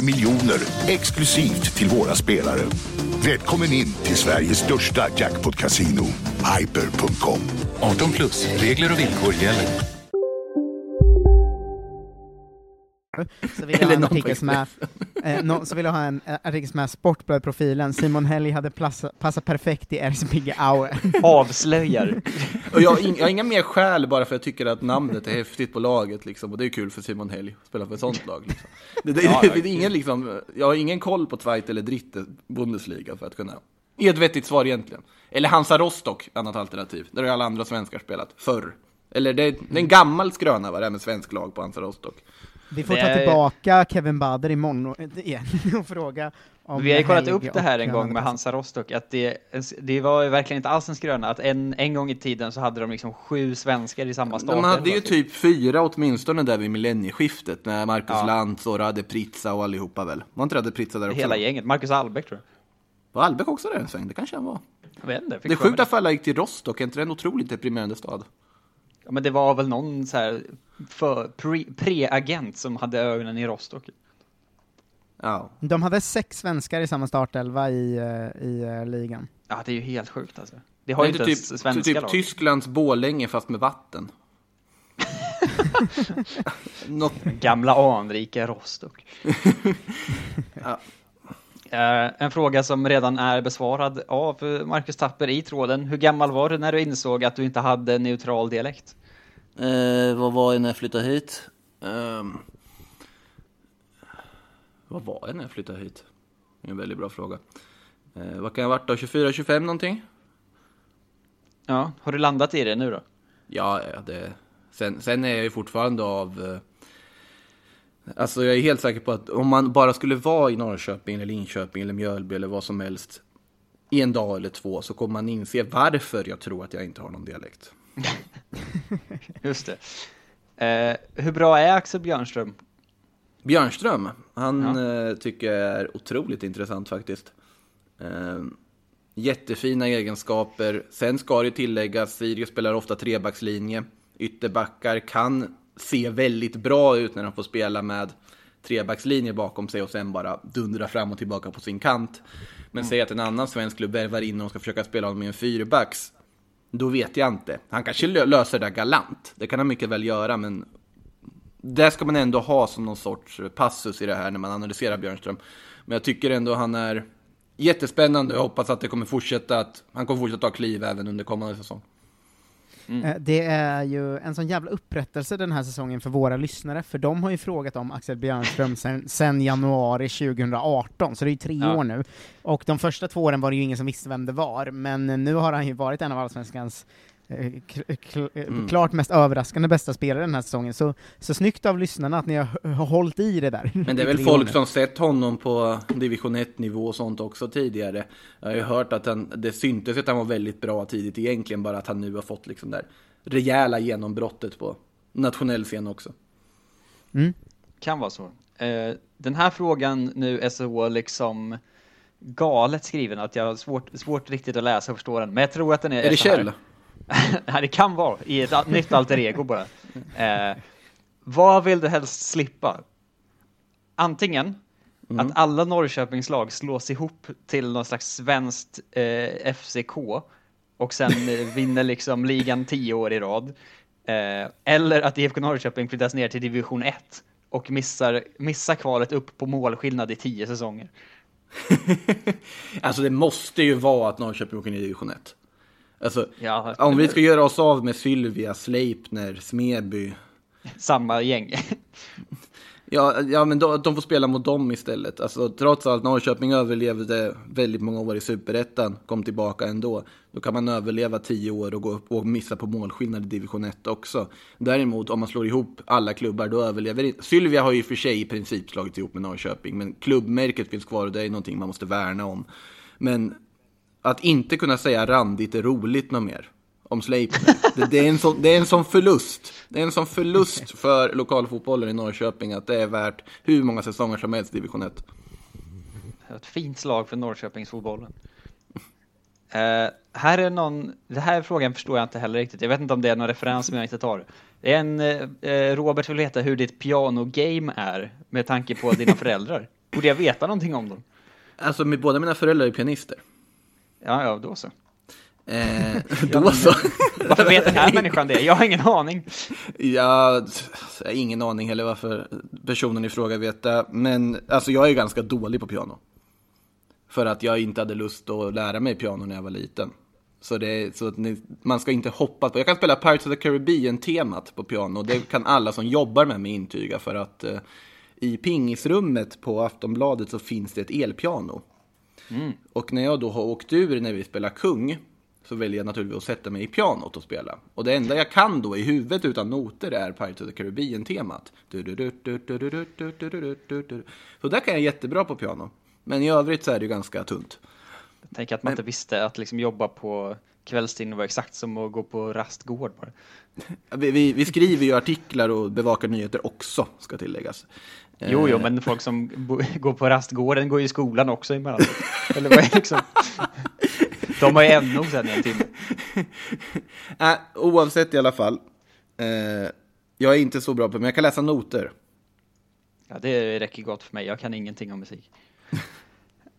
miljoner exklusivt till våra spelare. Välkommen in till Sveriges största jackpot-casino, hyper.com. 18 plus, regler och villkor gäller. Så vill jag ha Eller en på artikel som är, eh, nå- så vill jag ha en eh, artikel som är Sportbladet-profilen, Simon Helg hade plassa, passat perfekt i Erzbigge Aue. Avslöjar. Och jag, jag har inga mer skäl bara för att jag tycker att namnet är häftigt på laget liksom. Och det är kul för Simon Helg att spela för ett sånt lag. Liksom. Det, det, Ja, det, är ingen, liksom, jag har ingen koll på Zweit eller Dritte Bundesliga för att kunna ge ett vettigt svar egentligen. Eller Hansa Rostock, annat alternativ. Där har alla andra svenskar spelat förr. Eller det är, det är en gammal skröna va, det här med svensk lag på Hansa Rostock. Vi får Det ta är- tillbaka Kevin Bader imorgon och- igen och fråga om Vi har ju kollat upp det här en gång med. Hansa Rostock, att det, det var ju verkligen inte alls en skröna, att en, en gång i tiden så hade de liksom sju svenskar i samma stad. De hade ju typ fyra åtminstone där vid millennieskiftet med Marcus Ja. Lantz och Rade Pritsa och allihopa väl. Var inte Rade Pritsa där också? Hela gänget. Marcus Albeck tror jag. Var Albeck också där en sväng? Det kanske han var. Jag vet inte. fick Det är sjukt att alla gick till Rostock, är inte det en otroligt deprimerande stad? Ja, men det var väl någon så här för, pre, pre-agent som hade ögonen i Rostock. Ja. De hade sex svenskar i samma startelva i, eh, i eh, ligan. Ja, det är ju helt sjukt alltså. Det har Det ju är inte typ, ens svenska typ lag. Tysklands Borlänge fast med vatten. Något, Gamla anrika Rostock. Eh, en fråga som redan är besvarad av eh, Marcus Tapper i tråden. Hur gammal var du när du insåg att du inte hade neutral dialekt? Eh, vad var jag när jag flyttade hit? Ehm, vad var jag när jag flyttade hit? Det är en väldigt bra fråga. Eh, vad kan jag ha varit då? 24, 25 någonting? Ja, har du landat i det nu då? Ja, ja, det... Sen, sen är jag ju fortfarande av... Alltså jag är helt säker på att om man bara skulle vara i Norrköping eller Linköping eller Mjölby eller vad som helst i en dag eller två så kommer man inse varför jag tror att jag inte har någon dialekt. Just det. Eh, hur bra är Axel Björnström? Björnström, han eh, tycker jag är otroligt intressant faktiskt. Eh, jättefina egenskaper. Sen ska det tilläggas, Sirius spelar ofta trebackslinje. Ytterbackar kan se väldigt bra ut när de får spela med trebackslinje bakom sig och sen bara dundra fram och tillbaka på sin kant. Men säg att en annan svensk klubb värvar in och ska försöka spela honom med en fyrbacks. Då vet jag inte. Han kanske lö- löser det där galant. Det kan han mycket väl göra, men det ska man ändå ha som någon sorts passus i det här när man analyserar Björnström. Men jag tycker ändå han är jättespännande jag hoppas att det kommer fortsätta att han kommer fortsätta ta kliv även under kommande säsong. Eh, Det är ju en sån jävla upprättelse den här säsongen för våra lyssnare, för de har ju frågat om Axel Björnström sen, sen januari 2018, så det är ju tre Ja. år nu. Och de första två åren var det ju ingen som visste vem det var, men nu har han ju varit en av Allsvenskans Mm. klart mest överraskande bästa spelare den här säsongen, så, så snyggt av lyssnarna att ni har, har hållit i det där. Men det är väl folk som sett honom på division 1-nivå och sånt också tidigare. Jag har ju hört att han, det syntes att han var väldigt bra tidigt egentligen, bara att han nu har fått liksom där rejäla genombrottet på nationell scen också. Kan vara så. Eh, den här frågan nu är så liksom galet skriven att jag har svårt, svårt riktigt att läsa och förstå den. Men jag tror att den är Är det. Kjell? Det kan vara i ett nytt alter ego bara. Eh, vad vill du helst slippa? Antingen Mm. att alla Norrköpingslag slås ihop till någon slags svenskt eh, FCK och sen eh, vinner liksom ligan tio år i rad. Eh, eller att IFK Norrköping flyttas ner till division 1 och missar, missar kvalet upp på målskillnad i tio säsonger. Alltså det måste ju vara att Norrköping åker ner i division 1. Alltså, Ja, om vi ska göra oss av med Sylvia, Sleipner, Smedby. Samma gäng. Ja, ja men de, de får spela mot dem istället. Alltså, trots allt, Norrköping överlevde väldigt många år i Superettan, kom tillbaka ändå. Då kan man överleva tio år och gå upp och missa på målskillnad i division 1 också. Däremot, om man slår ihop alla klubbar, då överlever inte... Sylvia har ju för sig i princip slagit ihop med Norrköping, men klubbmärket finns kvar och det är någonting man måste värna om. Men att inte kunna säga randigt är roligt något mer om Sleipner. Det, det, är en sån, det är en sån förlust. Det är en sån förlust för lokalfotbollen i Norrköping att det är värt hur många säsonger som helst i division 1. Ett fint slag för Norrköpingsfotbollen. Uh, här är någon, det här frågan förstår jag inte heller riktigt. Jag vet inte om det är någon referens som jag inte tar. Det är en, eh, Robert vill veta hur ditt piano-game är med tanke på dina föräldrar. Borde jag veta någonting om dem? Alltså, med, båda mina föräldrar är pianister. Ja, ja, då så. Eh, då så. Varför vet den här människan det? Jag har ingen aning. Ja, jag har ingen aning heller varför personen i fråga vet det. Men alltså jag är ganska dålig på piano. För att jag inte hade lust att lära mig piano när jag var liten. Så, det så ni, man ska inte hoppa på. Jag kan spela Pirates of the Caribbean-temat på piano. Det kan alla som jobbar med mig intyga. För att eh, i pingisrummet på Aftonbladet så finns det ett elpiano. Mm. Och när jag då har åkt ur när vi spelar kung så väljer jag naturligtvis att sätta mig i pianot och spela. Och det enda jag kan då i huvudet utan noter är Pirates of the Caribbean-temat. Så där kan jag jättebra på piano. Men i övrigt så är det ju ganska tunt. Jag tänker att man inte visste att liksom jobba på kvällstid var exakt som att gå på rastgård bara. Vi, vi, vi skriver ju artiklar och bevakar nyheter också, ska tilläggas. Jo, jo, Eh, men folk som går på rastgården går ju i skolan också emellanåt. Eller vad är det liksom? De har ju NO sen en timme. Äh, oavsett i alla fall. Eh, jag är inte så bra på men jag kan läsa noter. Ja, det räcker gott för mig. Jag kan ingenting om musik. Eh,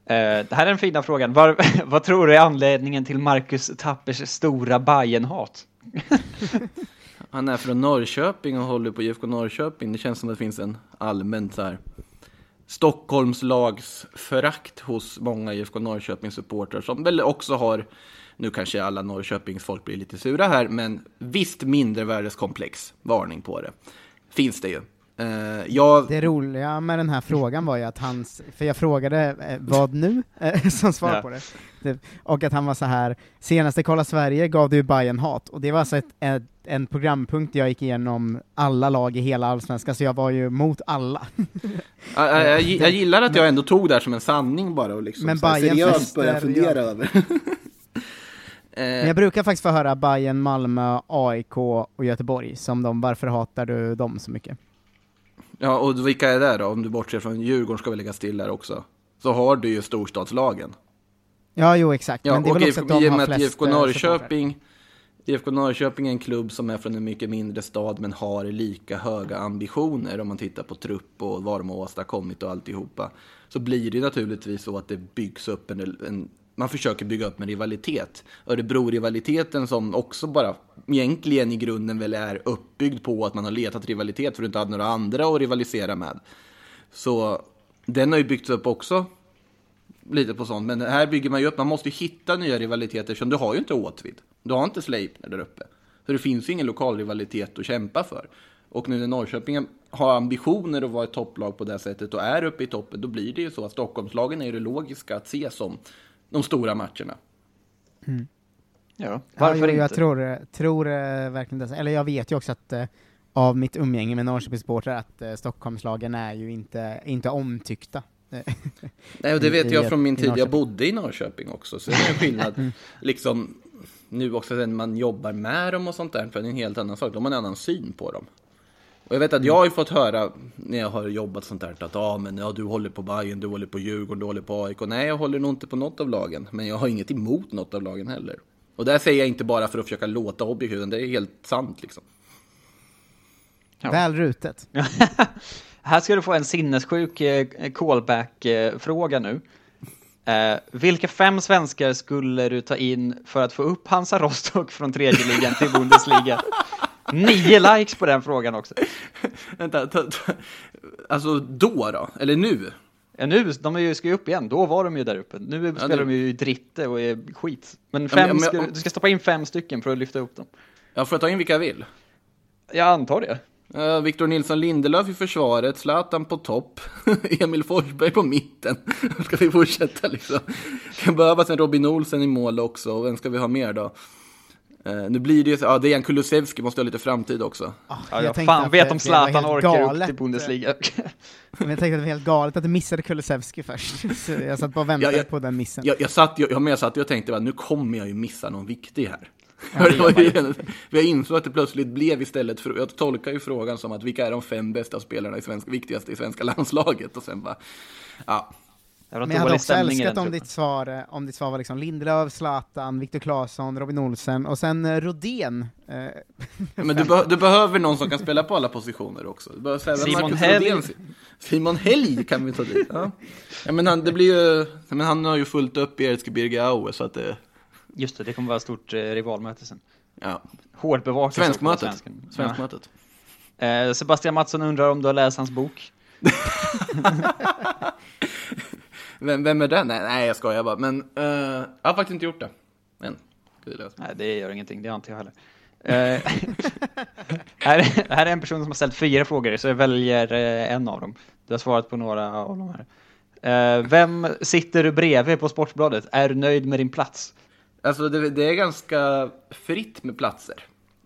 det här är den fina frågan. Var, vad tror du är anledningen till Marcus Tappers stora Bajen-hat? Han är från Norrköping och håller på IFK Norrköping. Det känns som att det finns en allmän så här Stockholmslagsförakt hos många IFK Norrköping-supportrar som väl också har, nu kanske alla Norrköpings folk blir lite sura här, men visst mindrevärdeskomplex, varning på det, finns det ju. Eh, jag, Det roliga med den här frågan var ju att hans, för jag frågade eh, vad nu, eh, som svar Ja. på det, Typ. och att han var så här senaste Kolla Sverige gav du Bayern hat och det var alltså ett, ett, en programpunkt jag gick igenom alla lag i hela Allsvenskan, så jag var ju mot alla. jag, jag, jag, jag gillar att jag ändå tog det här som en sanning bara och liksom Men så här Bayern seriöst började fundera ja. över. Men jag brukar faktiskt få höra Bayern, Malmö, AIK och Göteborg, som de, varför hatar du dem så mycket? Ja, och vilka är det då? Om du bortser från Djurgården ska vi lägga till där också. Så har du ju storstadslagen. Ja, jo exakt, Ja, men det är väl också IFK, att de har flest IFK eh, Norrköping, IFK Norrköping är en klubb som är från en mycket mindre stad men har lika höga ambitioner om man tittar på trupp och vad de har åstadkommit och alltihopa. Så blir det naturligtvis så att det byggs upp en, en man försöker bygga upp en rivalitet. Örebro-rivaliteten som också bara egentligen i grunden väl är uppbyggd på att man har letat rivalitet för att inte ha några andra att rivalisera med. Så den har ju byggts upp också lite på sånt. Men här bygger man ju upp, man måste ju hitta nya rivaliteter som du har ju inte Åtvid. Du har inte Sleipner där uppe. Så det finns ju ingen lokal rivalitet att kämpa för. Och nu när Norrköping har ambitioner att vara ett topplag på det sättet och är uppe i toppen, då blir det ju så att Stockholmslagen är ju det logiska att se som de stora matcherna. Mm. Ja, Ja, jo, jag tror, tror eh, verkligen det. Eller jag vet ju också att eh, av mitt umgänge med Norrköpingssupportrar att eh, Stockholmslagen är ju inte, inte omtyckta. Nej, och det vet i- jag från min tid. Jag bodde i Norrköping också, så det är en skillnad. Mm. liksom, nu också när man jobbar med dem och sånt där, för det är en helt annan sak. De har en annan syn på dem. Och jag vet att jag har ju fått höra när jag har jobbat sånt där att ah, men, ja, du håller på Bayern, du håller på Djurgården, du håller på AIK. Nej, jag håller nog inte på något av lagen, men jag har inget emot något av lagen heller. Och det säger jag inte bara för att försöka låta objektiv, utan det är helt sant liksom. Väl rutet. Här ska du få en sinnessjuk eh, callback-fråga nu. Eh, vilka fem svenskar skulle du ta in för att få upp Hansa Rostock från tredje ligan till Bundesliga? Nio likes på den frågan också. Vänta, ta, ta, alltså då då? Eller nu? Ja, nu, de är ju, ska ju upp igen. Då var de ju där uppe. Nu spelar det- de ju i Dritte och är skit. Men Ja, fem men- men- ska, du ska stoppa in fem stycken för att lyfta upp dem. Jag får ta in vilka jag vill. Jag antar det. Uh, Victor Nilsson Lindelöf i försvaret, Zlatan på topp, Emil Forsberg på mitten. ska vi fortsätta liksom? Kan behövas en Robin Olsen i mål också, och vem ska vi ha mer då? Eh, nu blir det ju så, ja Dejan Kulusevski måste ha lite framtid också. Ja, jag jag tänkte fan att vet om Zlatan orkar upp till Bundesliga. Men jag tänkte att det var helt galet att du missade Kulusevski först. Så jag satt bara och väntade Ja, jag- på den missen. Jag, jag, satt, jag, jag, men jag satt och tänkte att nu kommer jag ju missa någon viktig här. Ja, jag insåg att det plötsligt blev istället, för, jag tolkar ju frågan som att vilka är de fem bästa spelarna i svenska, viktigaste i svenska landslaget? Och sen bara, ja. Men jag hade också älskat om ditt, svar, eh, om ditt svar var liksom Lindelöf, Zlatan, Viktor Claesson, Robin Olsen och sen eh, Rodén. eh, Men du, be- du behöver någon som kan spela på alla positioner också. Du behöver Simon Helg. Simon Helg kan vi ta dit. Ja. Ja, men han, det blir ju, men han har ju fullt upp i Erzgebirge Aue, så att det... Just det, det kommer vara ett stort eh, rivalmöte sen. Ja. Hårdbevakat. Svenskmötet. också på svensken. Svenskmötet. Ja. Eh, Sebastian Mattsson undrar om du har läst hans bok. Vem, vem är den? Nej, nej, jag skojar bara. Men eh, jag har faktiskt inte gjort det. Än. Nej, det gör ingenting, det har inte jag heller. Eh, här, här är en person som har ställt fyra frågor, så jag väljer eh, en av dem. Du har svarat på några av de här. Eh, vem sitter du bredvid på Sportbladet? Är du nöjd med din plats? Alltså det, det är ganska fritt med platser.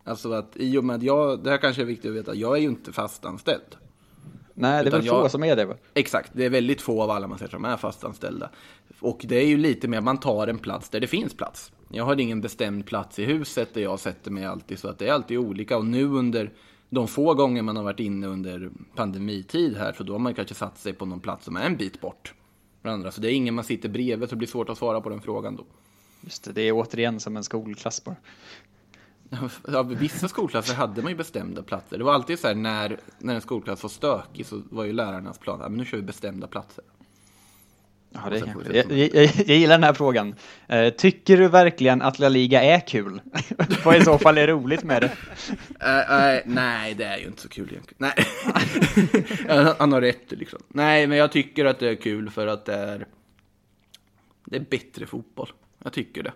Alltså att i och med att jag, det här kanske är viktigt att veta, jag är ju inte fastanställd. Nej, det är väl jag- få som är det va? Exakt, det är väldigt få av alla man ser som är fastanställda. Och det är ju lite mer, man tar en plats där det finns plats. Jag har ingen bestämd plats i huset där jag sätter mig alltid, så att det är alltid olika. Och nu under de få gånger man har varit inne under pandemitid här, så då har man kanske satt sig på någon plats som är en bit bort. från andra. Så det är ingen man sitter bredvid, så det blir svårt att svara på den frågan då. Just det, det är återigen som en skolklass bara. Ja, vissa skolklasser hade man ju bestämda platser. Det var alltid så här när, när en skolklass var stökig så var ju lärarnas plan, men nu kör vi bestämda platser. Ja, det jag, jag, jag, gillar den här frågan. Eh, tycker du verkligen att La Liga är kul? Vad i så fall är roligt med det? Äh, äh, nej, det är ju inte så kul egentligen. Nej. Han har rätt liksom. Nej, men jag tycker att det är kul för att det är, det är bättre fotboll. Jag tycker det.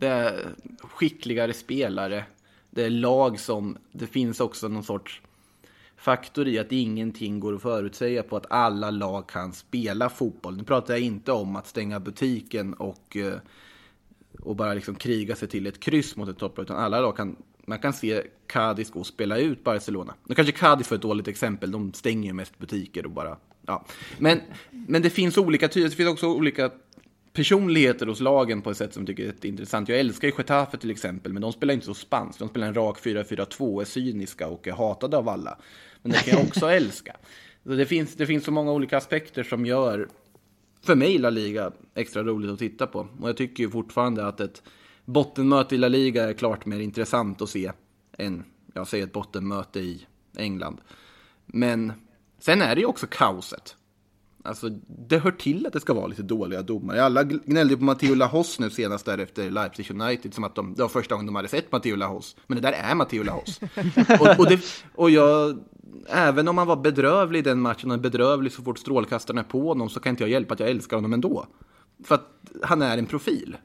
Det är skickligare spelare. Det är lag som, det finns också någon sorts faktor i att ingenting går att förutsäga på att alla lag kan spela fotboll. Nu pratar jag inte om att stänga butiken och, eh, och bara liksom kriga sig till ett kryss mot ett topplag, utan alla lag kan man kan se Cadiz gå och spela ut Barcelona. Nu kanske Cadiz för ett dåligt exempel, de stänger ju mest butiker och bara, ja. Men, men det finns olika typer, det finns också olika personligheter hos lagen på ett sätt som jag tycker är intressant. Jag älskar ju Getafe till exempel, men de spelar inte så spanskt. De spelar en rak 4-4-2, är cyniska och är hatade av alla. Men det kan jag också älska. Så det, finns, det finns så många olika aspekter som gör, för mig, La Liga extra roligt att titta på. Och jag tycker ju fortfarande att ett bottenmöte i La Liga är klart mer intressant att se än, jag säger ett bottenmöte i England. Men sen är det ju också kaoset. Alltså, det hör till att det ska vara lite dåliga domare. Alla gnällde på Matteo Lahos nu senast där efter Leipzig United, som att de, det var första gången de hade sett Matteo Lahos. Men det där är Matteo Lahos. och, och, det, och jag, även om han var bedrövlig i den matchen, och bedrövlig så fort strålkastarna är på honom, så kan inte jag hjälpa att jag älskar honom ändå. För att han är en profil.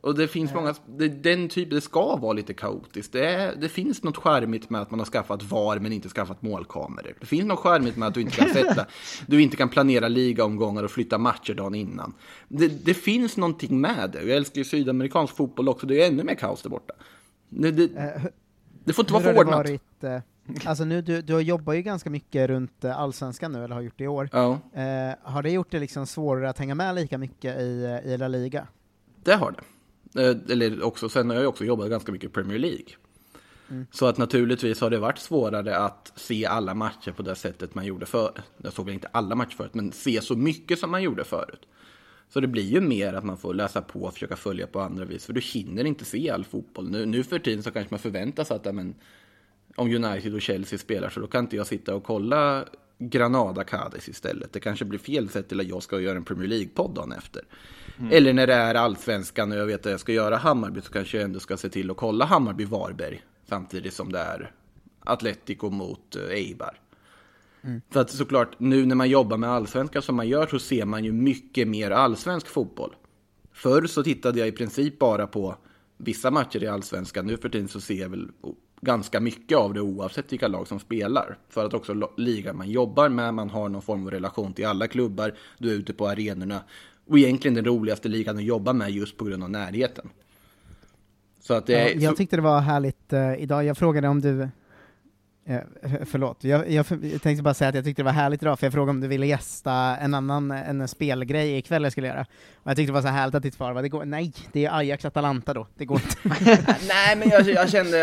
Och det finns många, det, den typ, det ska vara lite kaotiskt. Det, är, det finns något charmigt med att man har skaffat VAR men inte skaffat målkameror. Det finns något charmigt med att du inte kan sätta, du inte kan planera ligaomgångar och flytta matcher dagen innan. Det, det finns någonting med det. Jag älskar ju sydamerikansk fotboll också, det är ännu mer kaos där borta. Det, det, det får inte vara Hur för har det ordnat. varit, eh, alltså nu, du, du jobbar ju ganska mycket runt eh, allsvenskan nu, eller har gjort det i år. Ja. Eh, har det gjort det liksom svårare att hänga med lika mycket i, eh, i La Liga? Det har det. Eh, Eller också, sen har jag också jobbat ganska mycket i Premier League. Mm. Så att naturligtvis har det varit svårare att se alla matcher på det sättet man gjorde förr. Jag såg väl inte alla matcher förut, men se så mycket som man gjorde förut. Så det blir ju mer att man får läsa på och försöka följa på andra vis, för du hinner inte se all fotboll. Nu, nu för tiden så kanske man förväntar sig att, men, om United och Chelsea spelar så då kan inte jag sitta och kolla Granada Cadiz istället. Det kanske blir fel sätt till att jag ska göra en Premier League-podd dagen efter. Mm. Eller när det är allsvenskan och jag vet att jag ska göra Hammarby så kanske jag ändå ska se till att kolla Hammarby-Varberg samtidigt som det är Atletico mot eh, Eibar. Mm. För att såklart, nu när man jobbar med allsvenskan som man gör så ser man ju mycket mer allsvensk fotboll. Förr så tittade jag i princip bara på vissa matcher i allsvenskan. Nu för tiden så ser jag väl ganska mycket av det oavsett vilka lag som spelar. För att också ligan man jobbar med, man har någon form av relation till alla klubbar, du är ute på arenorna. Och egentligen den roligaste ligan att jobba med just på grund av närheten. Så att det är... jag tyckte det var härligt eh, idag, jag frågade om du eh, förlåt, jag, jag, jag tänkte bara säga att jag tyckte det var härligt idag, för jag frågade om du ville gästa en annan en spelgrej ikväll jag skulle göra. Och jag tyckte det var så härligt att ditt svar var, det går, nej, det är Ajax-Atalanta då, det går inte. Nej, men jag, jag kände,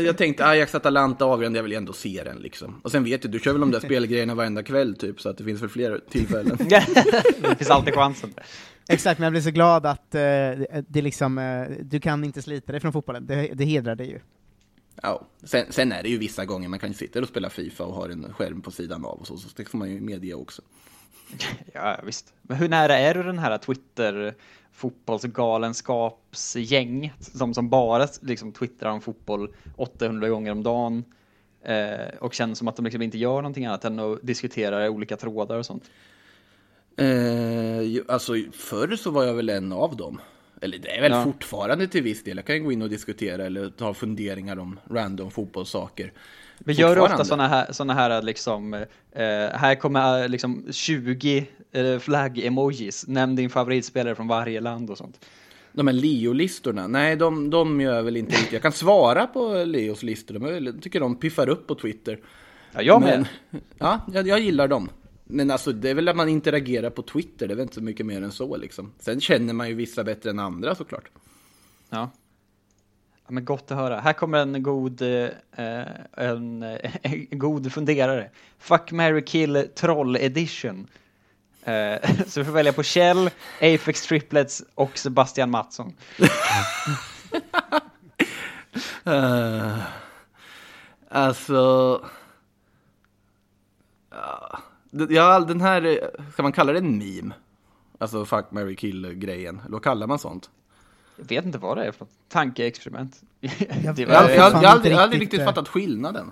jag, tänkte Ajax Atalanta avgörande, jag vill ändå se den liksom. Och sen vet du, du kör väl de där spelgrejerna varenda kväll typ, så att det finns väl fler tillfällen. det finns alltid chansen. Exakt, men jag blev så glad att eh, det, det liksom, eh, du kan inte slita dig från fotbollen, det, det hedrar dig ju. Ja, sen, sen är det ju vissa gånger man kan sitta och spela Fifa och ha en skärm på sidan av och så, så det får man ju medge också. Ja, visst. Men hur nära är du den här Twitter fotbollsgalenskapsgäng som, som bara liksom twittrar om fotboll 800 gånger om dagen eh, och känner som att de liksom inte gör någonting annat än att diskutera olika trådar och sånt? Eh, alltså förr så var jag väl en av dem. Eller det är väl Ja. fortfarande till viss del. Jag kan ju gå in och diskutera eller ta funderingar om random fotbollssaker. Men gör ofta sådana här, såna här liksom, eh, här kommer eh, liksom 20 eh, flagg-emojis, nämn din favoritspelare från varje land och sånt. De här Leo-listorna, nej de, de gör väl inte riktigt. Jag kan svara på Leos listor, de jag tycker de piffar upp på Twitter. Ja, jag med. ja, jag, jag gillar dem. Men alltså det är väl att man interagerar på Twitter, det är väl inte så mycket mer än så liksom. Sen känner man ju vissa bättre än andra såklart. Ja. ja men gott att höra. Här kommer en god, eh, en, eh, en god funderare. Fuck, marry, kill, troll edition. Eh, så du får välja på Kjell, Apex Triplets och Sebastian Mattsson. Eh, alltså... Det- ja, den här, ska man kalla det en meme? Alltså fuck, marry, kill-grejen. Eller vad kallar man sånt? Jag vet inte vad det är för något. Tankeexperiment. Jag- Det Jag, var- jag, jag, jag, har aldrig- aldrig riktigt, riktigt eh, fattat skillnaden.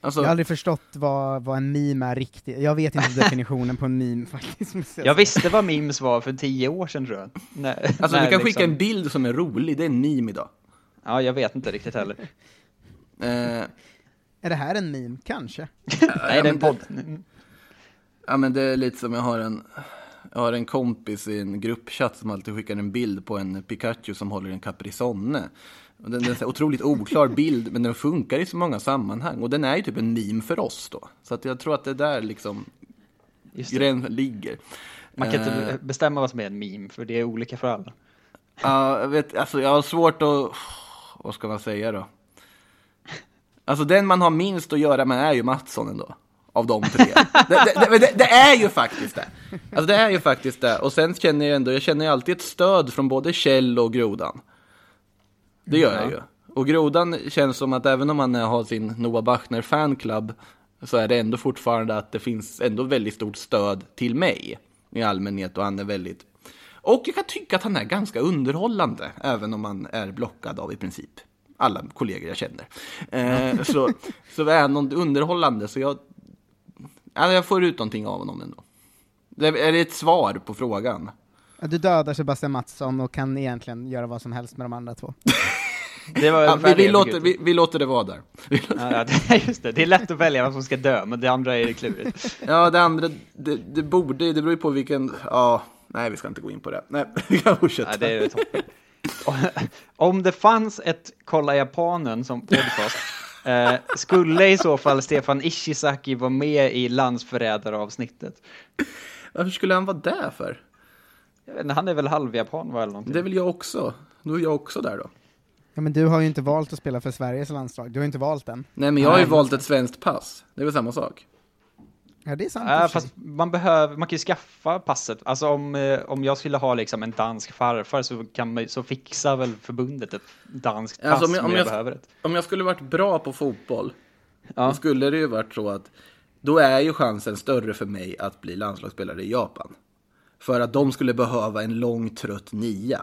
Alltså, Jag har aldrig förstått vad, vad en meme är riktigt, jag vet inte definitionen på en meme faktiskt. Jag visste vad memes var för tio år sedan tror jag. När, alltså när du kan skicka liksom- en bild som är rolig, det är en meme idag. Ja, jag vet inte riktigt heller. Eh, Är det här en meme? Kanske. Nej, det är en podd. Ja men det är lite som jag har en, jag har en kompis i en gruppchatt som alltid skickar en bild på en Pikachu som håller en Caprisonne. Och den, den är en otroligt oklar bild, men den funkar i så många sammanhang. Och den är ju typ en meme för oss då. Så att jag tror att det är där liksom gränsen ligger. Man kan Eh, inte bestämma vad som är en meme, för det är olika för alla. Ja, jag vet, alltså jag har svårt att, vad ska man säga då? Alltså den man har minst att göra med är ju Mattsson ändå. Av de tre. det, det, det, det, är ju faktiskt det. Alltså det är ju faktiskt det. Och sen känner jag ändå, jag känner ju alltid ett stöd från både Kjell och Grodan. Det gör jag ju. Och Grodan känns som att även om han har sin Noah Bachner fanclub så är det ändå fortfarande att det finns ändå väldigt stort stöd till mig i allmänhet och han är väldigt och jag kan tycka att han är ganska underhållande, även om han är blockad av i princip alla kollegor jag känner. Eh, så, så är han underhållande, så jag, ja, jag får ut någonting av honom ändå. Det, är det ett svar på frågan? Du dödar Sebastian Mattsson och kan egentligen göra vad som helst med de andra två. Det var Ja, vi, vi, låter, vi, vi låter det vara där. Ja, just det. det är lätt att välja vem som ska dö, men det andra är klurigt. Ja, det andra, det, det borde, det beror ju på vilken, ja, nej vi ska inte gå in på det. Nej, vi kan fortsätta. Ja, det är toppen. Om det fanns ett Kolla Japanen som podcast, eh, skulle i så fall Stefan Ishizaki vara med i landsförrädaravsnittet? Varför skulle han vara där för? Jag vet inte, han är väl halvjapan va, eller någonting? Det vill jag också. Då är jag också där då. Ja, men du har ju inte valt att spela för Sveriges landslag, du har ju inte valt den. Nej, men jag har ju Nej. valt ett svenskt pass. Det är väl samma sak? Ja, det är sant. sig. fast man, behöver, man kan ju skaffa passet. Alltså om, eh, om jag skulle ha liksom en dansk farfar så, kan man, så fixar väl förbundet ett danskt pass Alltså, om jag- om jag, jag- behöver ett. Om jag skulle varit bra på fotboll, Ja. då skulle det ju varit så att då är ju chansen större för mig att bli landslagsspelare i Japan. För att de skulle behöva en lång trött nia.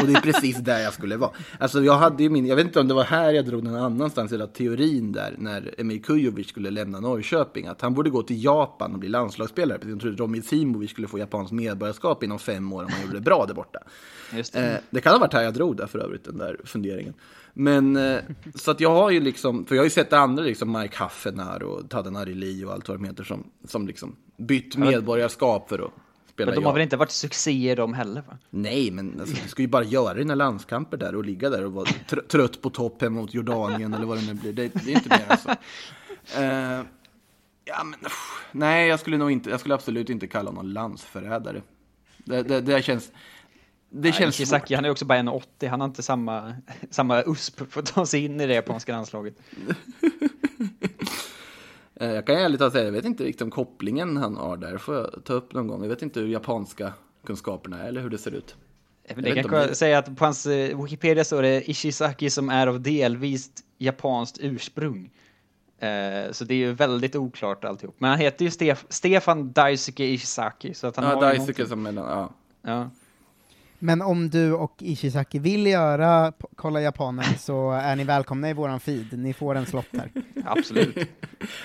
Och det är precis där jag skulle vara. Alltså jag hade ju min, jag vet inte om det var här jag drog någon annanstans, eller teorin där, när Emil Kujovic skulle lämna Norrköping, att han borde gå till Japan och bli landslagsspelare. Precis som Romy Simovic skulle få japanskt medborgarskap inom fem år om han gjorde det bra där borta. Det. Eh, det kan ha varit här jag drog där för övrigt, den där funderingen. Men, eh, så att jag har ju liksom, för jag har ju sett andra liksom, Mike Haffenar och Tadden Arili och allt vad de heter som, som liksom bytt medborgarskap för att spela Men de har väl Japan. inte varit succéer de heller va? Nej, men alltså, du ska ju bara göra dina landskamper där och ligga där och vara tr- trött på topp hemma mot Jordanien eller vad det nu blir. Det, det är inte mer än så. Eh, ja, men uff, nej, jag skulle nog inte, jag skulle absolut inte kalla honom landsförrädare. Det, det, det känns, det Nej, känns Ishizaki, han är också bara 1,80, han har inte samma, samma USP för att ta sig in i det japanska landslaget. Eh, Jag kan ärligt talat säga, jag vet inte riktigt om kopplingen han har där. får jag ta upp någon gång. Jag vet inte hur japanska kunskaperna är eller hur det ser ut. Jag Jag kan det- säga att på hans eh, Wikipedia står det Ishizaki som är av delvis japanskt ursprung. Eh, så det är ju väldigt oklart alltihop. Men han heter ju Stef Stefan Daisuke Ishizaki. Så att han Ja, har Daisuke som mellan, ja. Ja. Men om du och Ishizaki vill göra Kolla Japanen så är ni välkomna i våran feed, ni får en slott här. Absolut.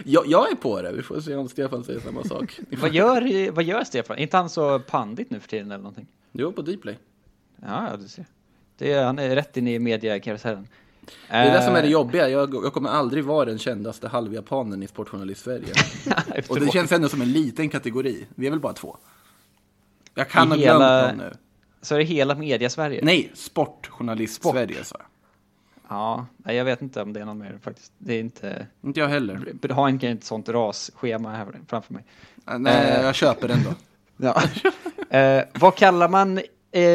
Jag, jag är på det, vi får se om Stefan säger samma sak. vad, gör, vad gör Stefan? Är inte han så pandit nu för tiden eller någonting? Jo, på Dplay. Ja, ja, du ser. Det är, han är rätt inne i mediakarusellen. Det är det som är det Eh, jobbiga, jag, jag kommer aldrig vara den kändaste halvjapanen i Sportjournalist-Sverige. Och det känns ändå som en liten kategori, vi är väl bara två. Jag kan ha glömt hela- någon nu. Så är det hela media-Sverige? Nej, Sportjournalist-Sverige sa jag. Ja, nej, jag vet inte om det är någon mer faktiskt. Det är inte... Inte jag heller. Jag har inte ett sånt rasschema här framför mig. Nej, Eh, jag köper den då. Ja. eh, vad kallar man eh,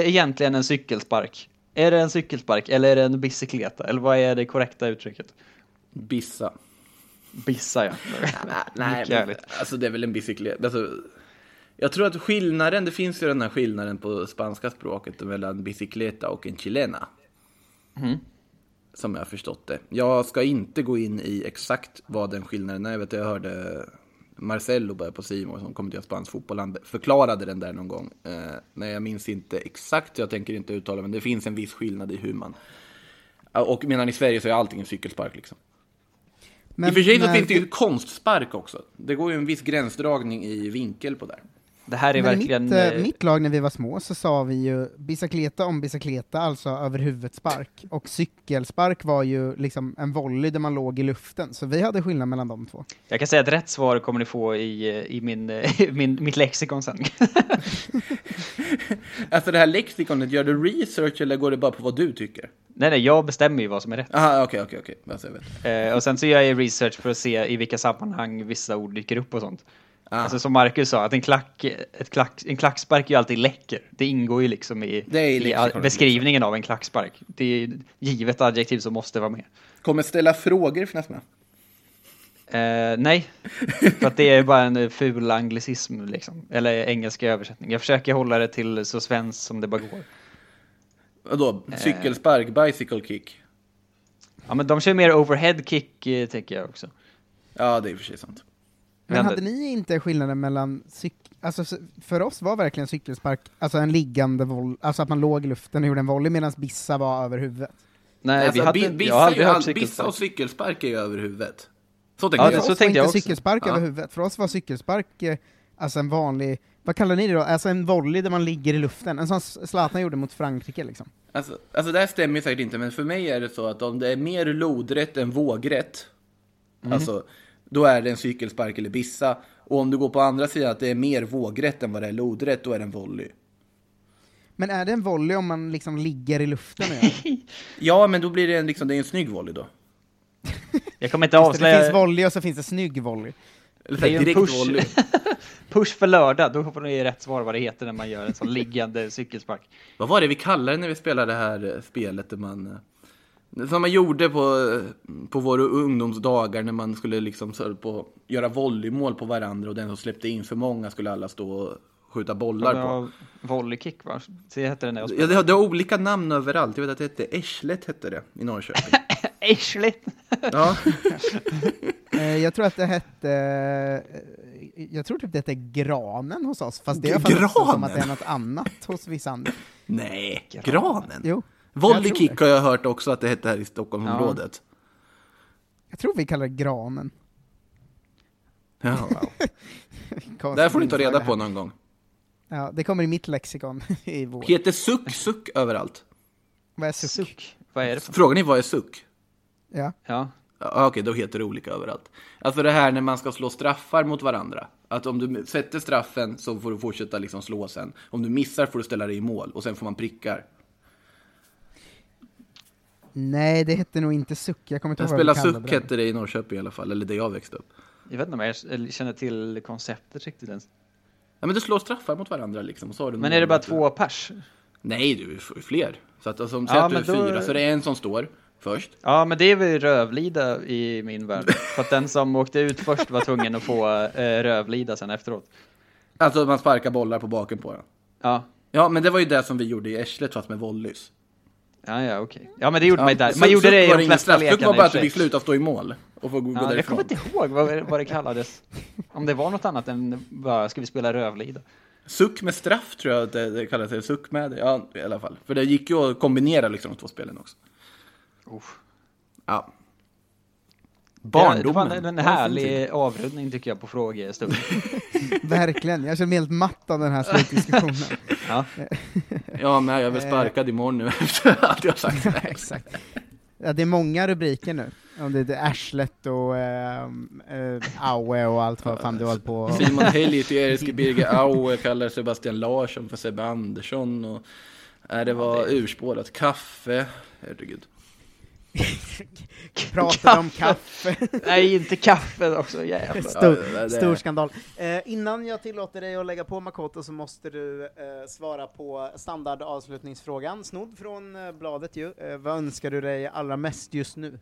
egentligen en cykelspark? Är det en cykelspark eller är det en bicykleta? Eller vad är det korrekta uttrycket? Bissa. Bissa, ja. Nej, Mycket men, alltså det är väl en bicykleta. Alltså, jag tror att skillnaden, det finns ju den här skillnaden på spanska språket mellan bicicleta och en chilena. Mm. Som jag har förstått det. Jag ska inte gå in i exakt vad den skillnaden är. Jag vet jag hörde Marcello bara på Simon som kommenterar spansk fotboll, han förklarade den där någon gång. Eh, men jag minns inte exakt, jag tänker inte uttala, men det finns en viss skillnad i hur man... Och medan i Sverige så är allting en cykelspark liksom. Men I och för sig så finns det ju konstspark också. Det går ju en viss gränsdragning i vinkel på där. Det här är Men verkligen... mitt, eh, eh, mitt lag när vi var små så sa vi ju bicicleta om bicicleta, alltså över huvudet spark, och cykelspark var ju liksom en volley där man låg i luften, så vi hade skillnad mellan de två. Jag kan säga att rätt svar kommer ni få i, eh, i min, eh, min, mitt lexikon sen. Alltså det här lexikonet, gör du research eller går det bara på vad du tycker? nej, nej, jag bestämmer ju vad som är rätt. Aha, okej, okej, okej. Alltså. Eh, och sen så gör jag research för att se i vilka sammanhang vissa ord dyker upp och sånt. Ah. Alltså som Marcus sa, att en, klack, ett klack, en klackspark är ju alltid läcker. Det ingår ju liksom i, i all- beskrivningen av en klackspark. Det är givet adjektiv som måste vara med. Kommer ställa frågor finnas med? Eh, nej, för att det är bara en eh, ful anglicism liksom. Eller engelska översättning. Jag försöker hålla det till så svenskt som det bara går. Vadå? Eh. Cykelspark, bicycle kick? Ja men de kör mer overhead kick eh, tänker jag också. Ja, det är i och för sig sant. Men hade ni inte skillnaden mellan cyk... Alltså för oss var verkligen cykelspark, alltså en liggande volley, alltså att man låg i luften och gjorde en volley medan bissa var över huvudet. Nej, Alltså, vi hade, bi- jag bissa, har aldrig hört bissa och cykelspark är ju över huvudet. Så Ja, tänker det- jag. För så oss tänkte var jag inte också. cykelspark Ja. över huvudet, för oss var cykelspark eh, alltså en vanlig, vad kallar ni det då? Alltså en volley där man ligger i luften, en sån Zlatan gjorde mot Frankrike liksom. Alltså, alltså det här stämmer ju säkert inte, men för mig är det så att om det är mer lodrätt än vågrätt, Mhm. alltså, då är det en cykelspark eller bissa. Och om du går på andra sidan att det är mer vågrätt än vad det är lodrätt, då är det en volley. Men är det en volley om man liksom ligger i luften? Ja, men då blir det en, liksom, det är en snygg volley då. Jag kommer inte avslöja... det finns volley och så finns det snygg volley. Eller Det är direkt push. volley. Push för lördag, då får ni rätt svar vad det heter när man gör en sån liggande cykelspark. Vad var det vi kallade det när vi spelade det här eh, spelet där man... Som man gjorde på, på våra ungdomsdagar när man skulle liksom på, göra volleymål på varandra och den som släppte in för många skulle alla stå och skjuta bollar på. Volleykick va? Så heter den jag Ja, det, har- det har olika namn överallt. Jag vet att det hette Eschlet hette det i Norrköping. Äschligt! Ja, Eh, jag tror att det hette, eh, jag tror typ det hette Granen hos oss, fast det är som att det är något annat hos vissa andra. nej, Granen. Jo, Volleykick har jag hört också att det hette här i Stockholmsområdet. jag tror vi kallar det Granen. Ja. Konstigt Det här får ni ta reda på någon gång. Ja, det kommer i mitt lexikon i vår. Heter suck suck överallt? Vad är suck? Suck. Vad är det för Frågar ni vad är suck? Ja. Ja. Ja, Okej, då heter det olika överallt. Alltså det här när man ska slå straffar mot varandra. Att om du sätter straffen så får du fortsätta liksom slå sen. Om du missar får du ställa dig i mål och sen får man prickar. Nej, det hette nog inte suck, jag kommer inte ihåg vad kallade suck det. hette det i Norrköping i alla fall, eller där jag växte upp. Jag vet inte om jag känner till konceptet riktigt ens. Ja, men du slår straffar mot varandra liksom. Så har du Men är det bara två pers? Nej, du ju fler. Så att alltså, om Ja, att du är då- fyra, så det är en som står först. Ja, men det är väl Rövlida i min värld. För att den som åkte ut först var tvungen att få eh, Rövlida sen efteråt. Alltså man sparkar bollar på baken på den. Ja, Ja, men det var ju det som vi gjorde i Eschlet fast med volleys. Ja, ja okej. Ja, men det gjorde man ju där. Man gjorde det i de flesta lekarna var bara att du fick sluta stå i mål och få gå Ja, jag därifrån. kommer inte ihåg vad, vad det kallades. Om det var något annat än bara, ska vi spela Rövlida? Suck med straff tror jag att det, det kallas. Det. Suck med, ja i alla fall. För det gick ju att kombinera liksom de två spelen också. Uff. Ja. Det Barndomen. var en, en härlig avrundning tycker jag på frågestunden. Verkligen, jag känner mig helt matt av den här slutdiskussionen. Ja. Ja, men jag är väl sparkad imorgon nu efter allt jag har sagt. Exakt. Ja, det är många rubriker nu. Om det är Arslet och ehm, eh, Aue och allt vad fan du har hållit på Simon Helg till Erskebirge Aue kallar Sebastian Larsson för Sebbe Andersson och äh, det var urspårat. Kaffe, herregud. pratade om kaffe. Nej, inte kaffe också, jävlar. Ja, Stor, stor skandal. Eh, innan jag tillåter dig att lägga på Makoto så måste du eh, svara på standardavslutningsfrågan, snodd från eh, bladet ju. Eh, vad önskar du dig allra mest just nu?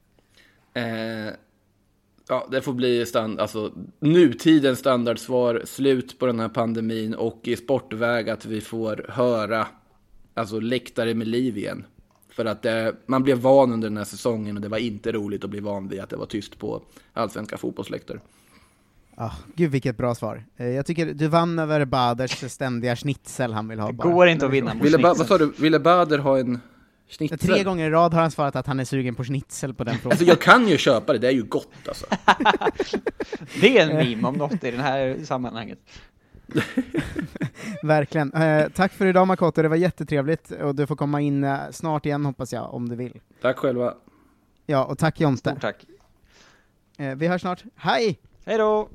Eh, ja, det får bli stand, alltså, nutidens standardsvar, slut på den här pandemin och i sportväg att vi får höra alltså, läktare med liv igen. För att det, man blev van under den här säsongen och det var inte roligt att bli van vid att det var tyst på allsvenska fotbollsläktare. Ah, gud vilket bra svar. Eh, jag tycker du vann över Baders ständiga schnitzel han vill ha. bara. går inte att vinna mot Ville ba- vad sa du, ville Bader ha en schnitzel? Tre gånger i rad har han svarat att han är sugen på schnitzel på den frågan. Alltså jag kan ju köpa det, det är ju gott alltså. Det är en meme om något i det här sammanhanget. Verkligen. Eh, tack för idag Makoto, det var jättetrevligt, och du får komma in eh, snart igen hoppas jag, om du vill. Tack själva. Ja, och tack Jonte. Stort tack. Eh, vi hörs snart. Hej! Hej då!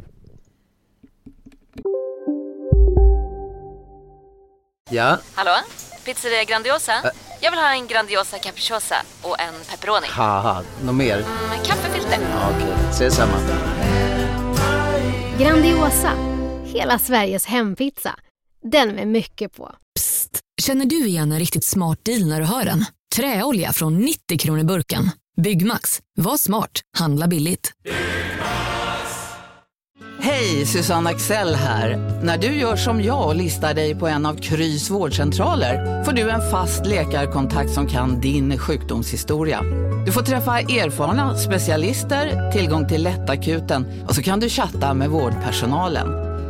Ja, Hallå? Pizzeria Grandiosa? Jag vill ha en Grandiosa capriciosa och en pepperoni. haha, något mer? Med kaffefilter. Ja, Okej, ses samma. Grandiosa, hela Sveriges hempizza. Den med mycket på. Känner du igen en riktigt smart deal när du hör den? Träolja från 90 kronor burken. Byggmax. Var smart. Handla billigt. Hej, Susanne Axel här. När du gör som jag och listar dig på en av Krys vårdcentraler får du en fast läkarkontakt som kan din sjukdomshistoria. Du får träffa erfarna specialister, tillgång till lättakuten och så kan du chatta med vårdpersonalen.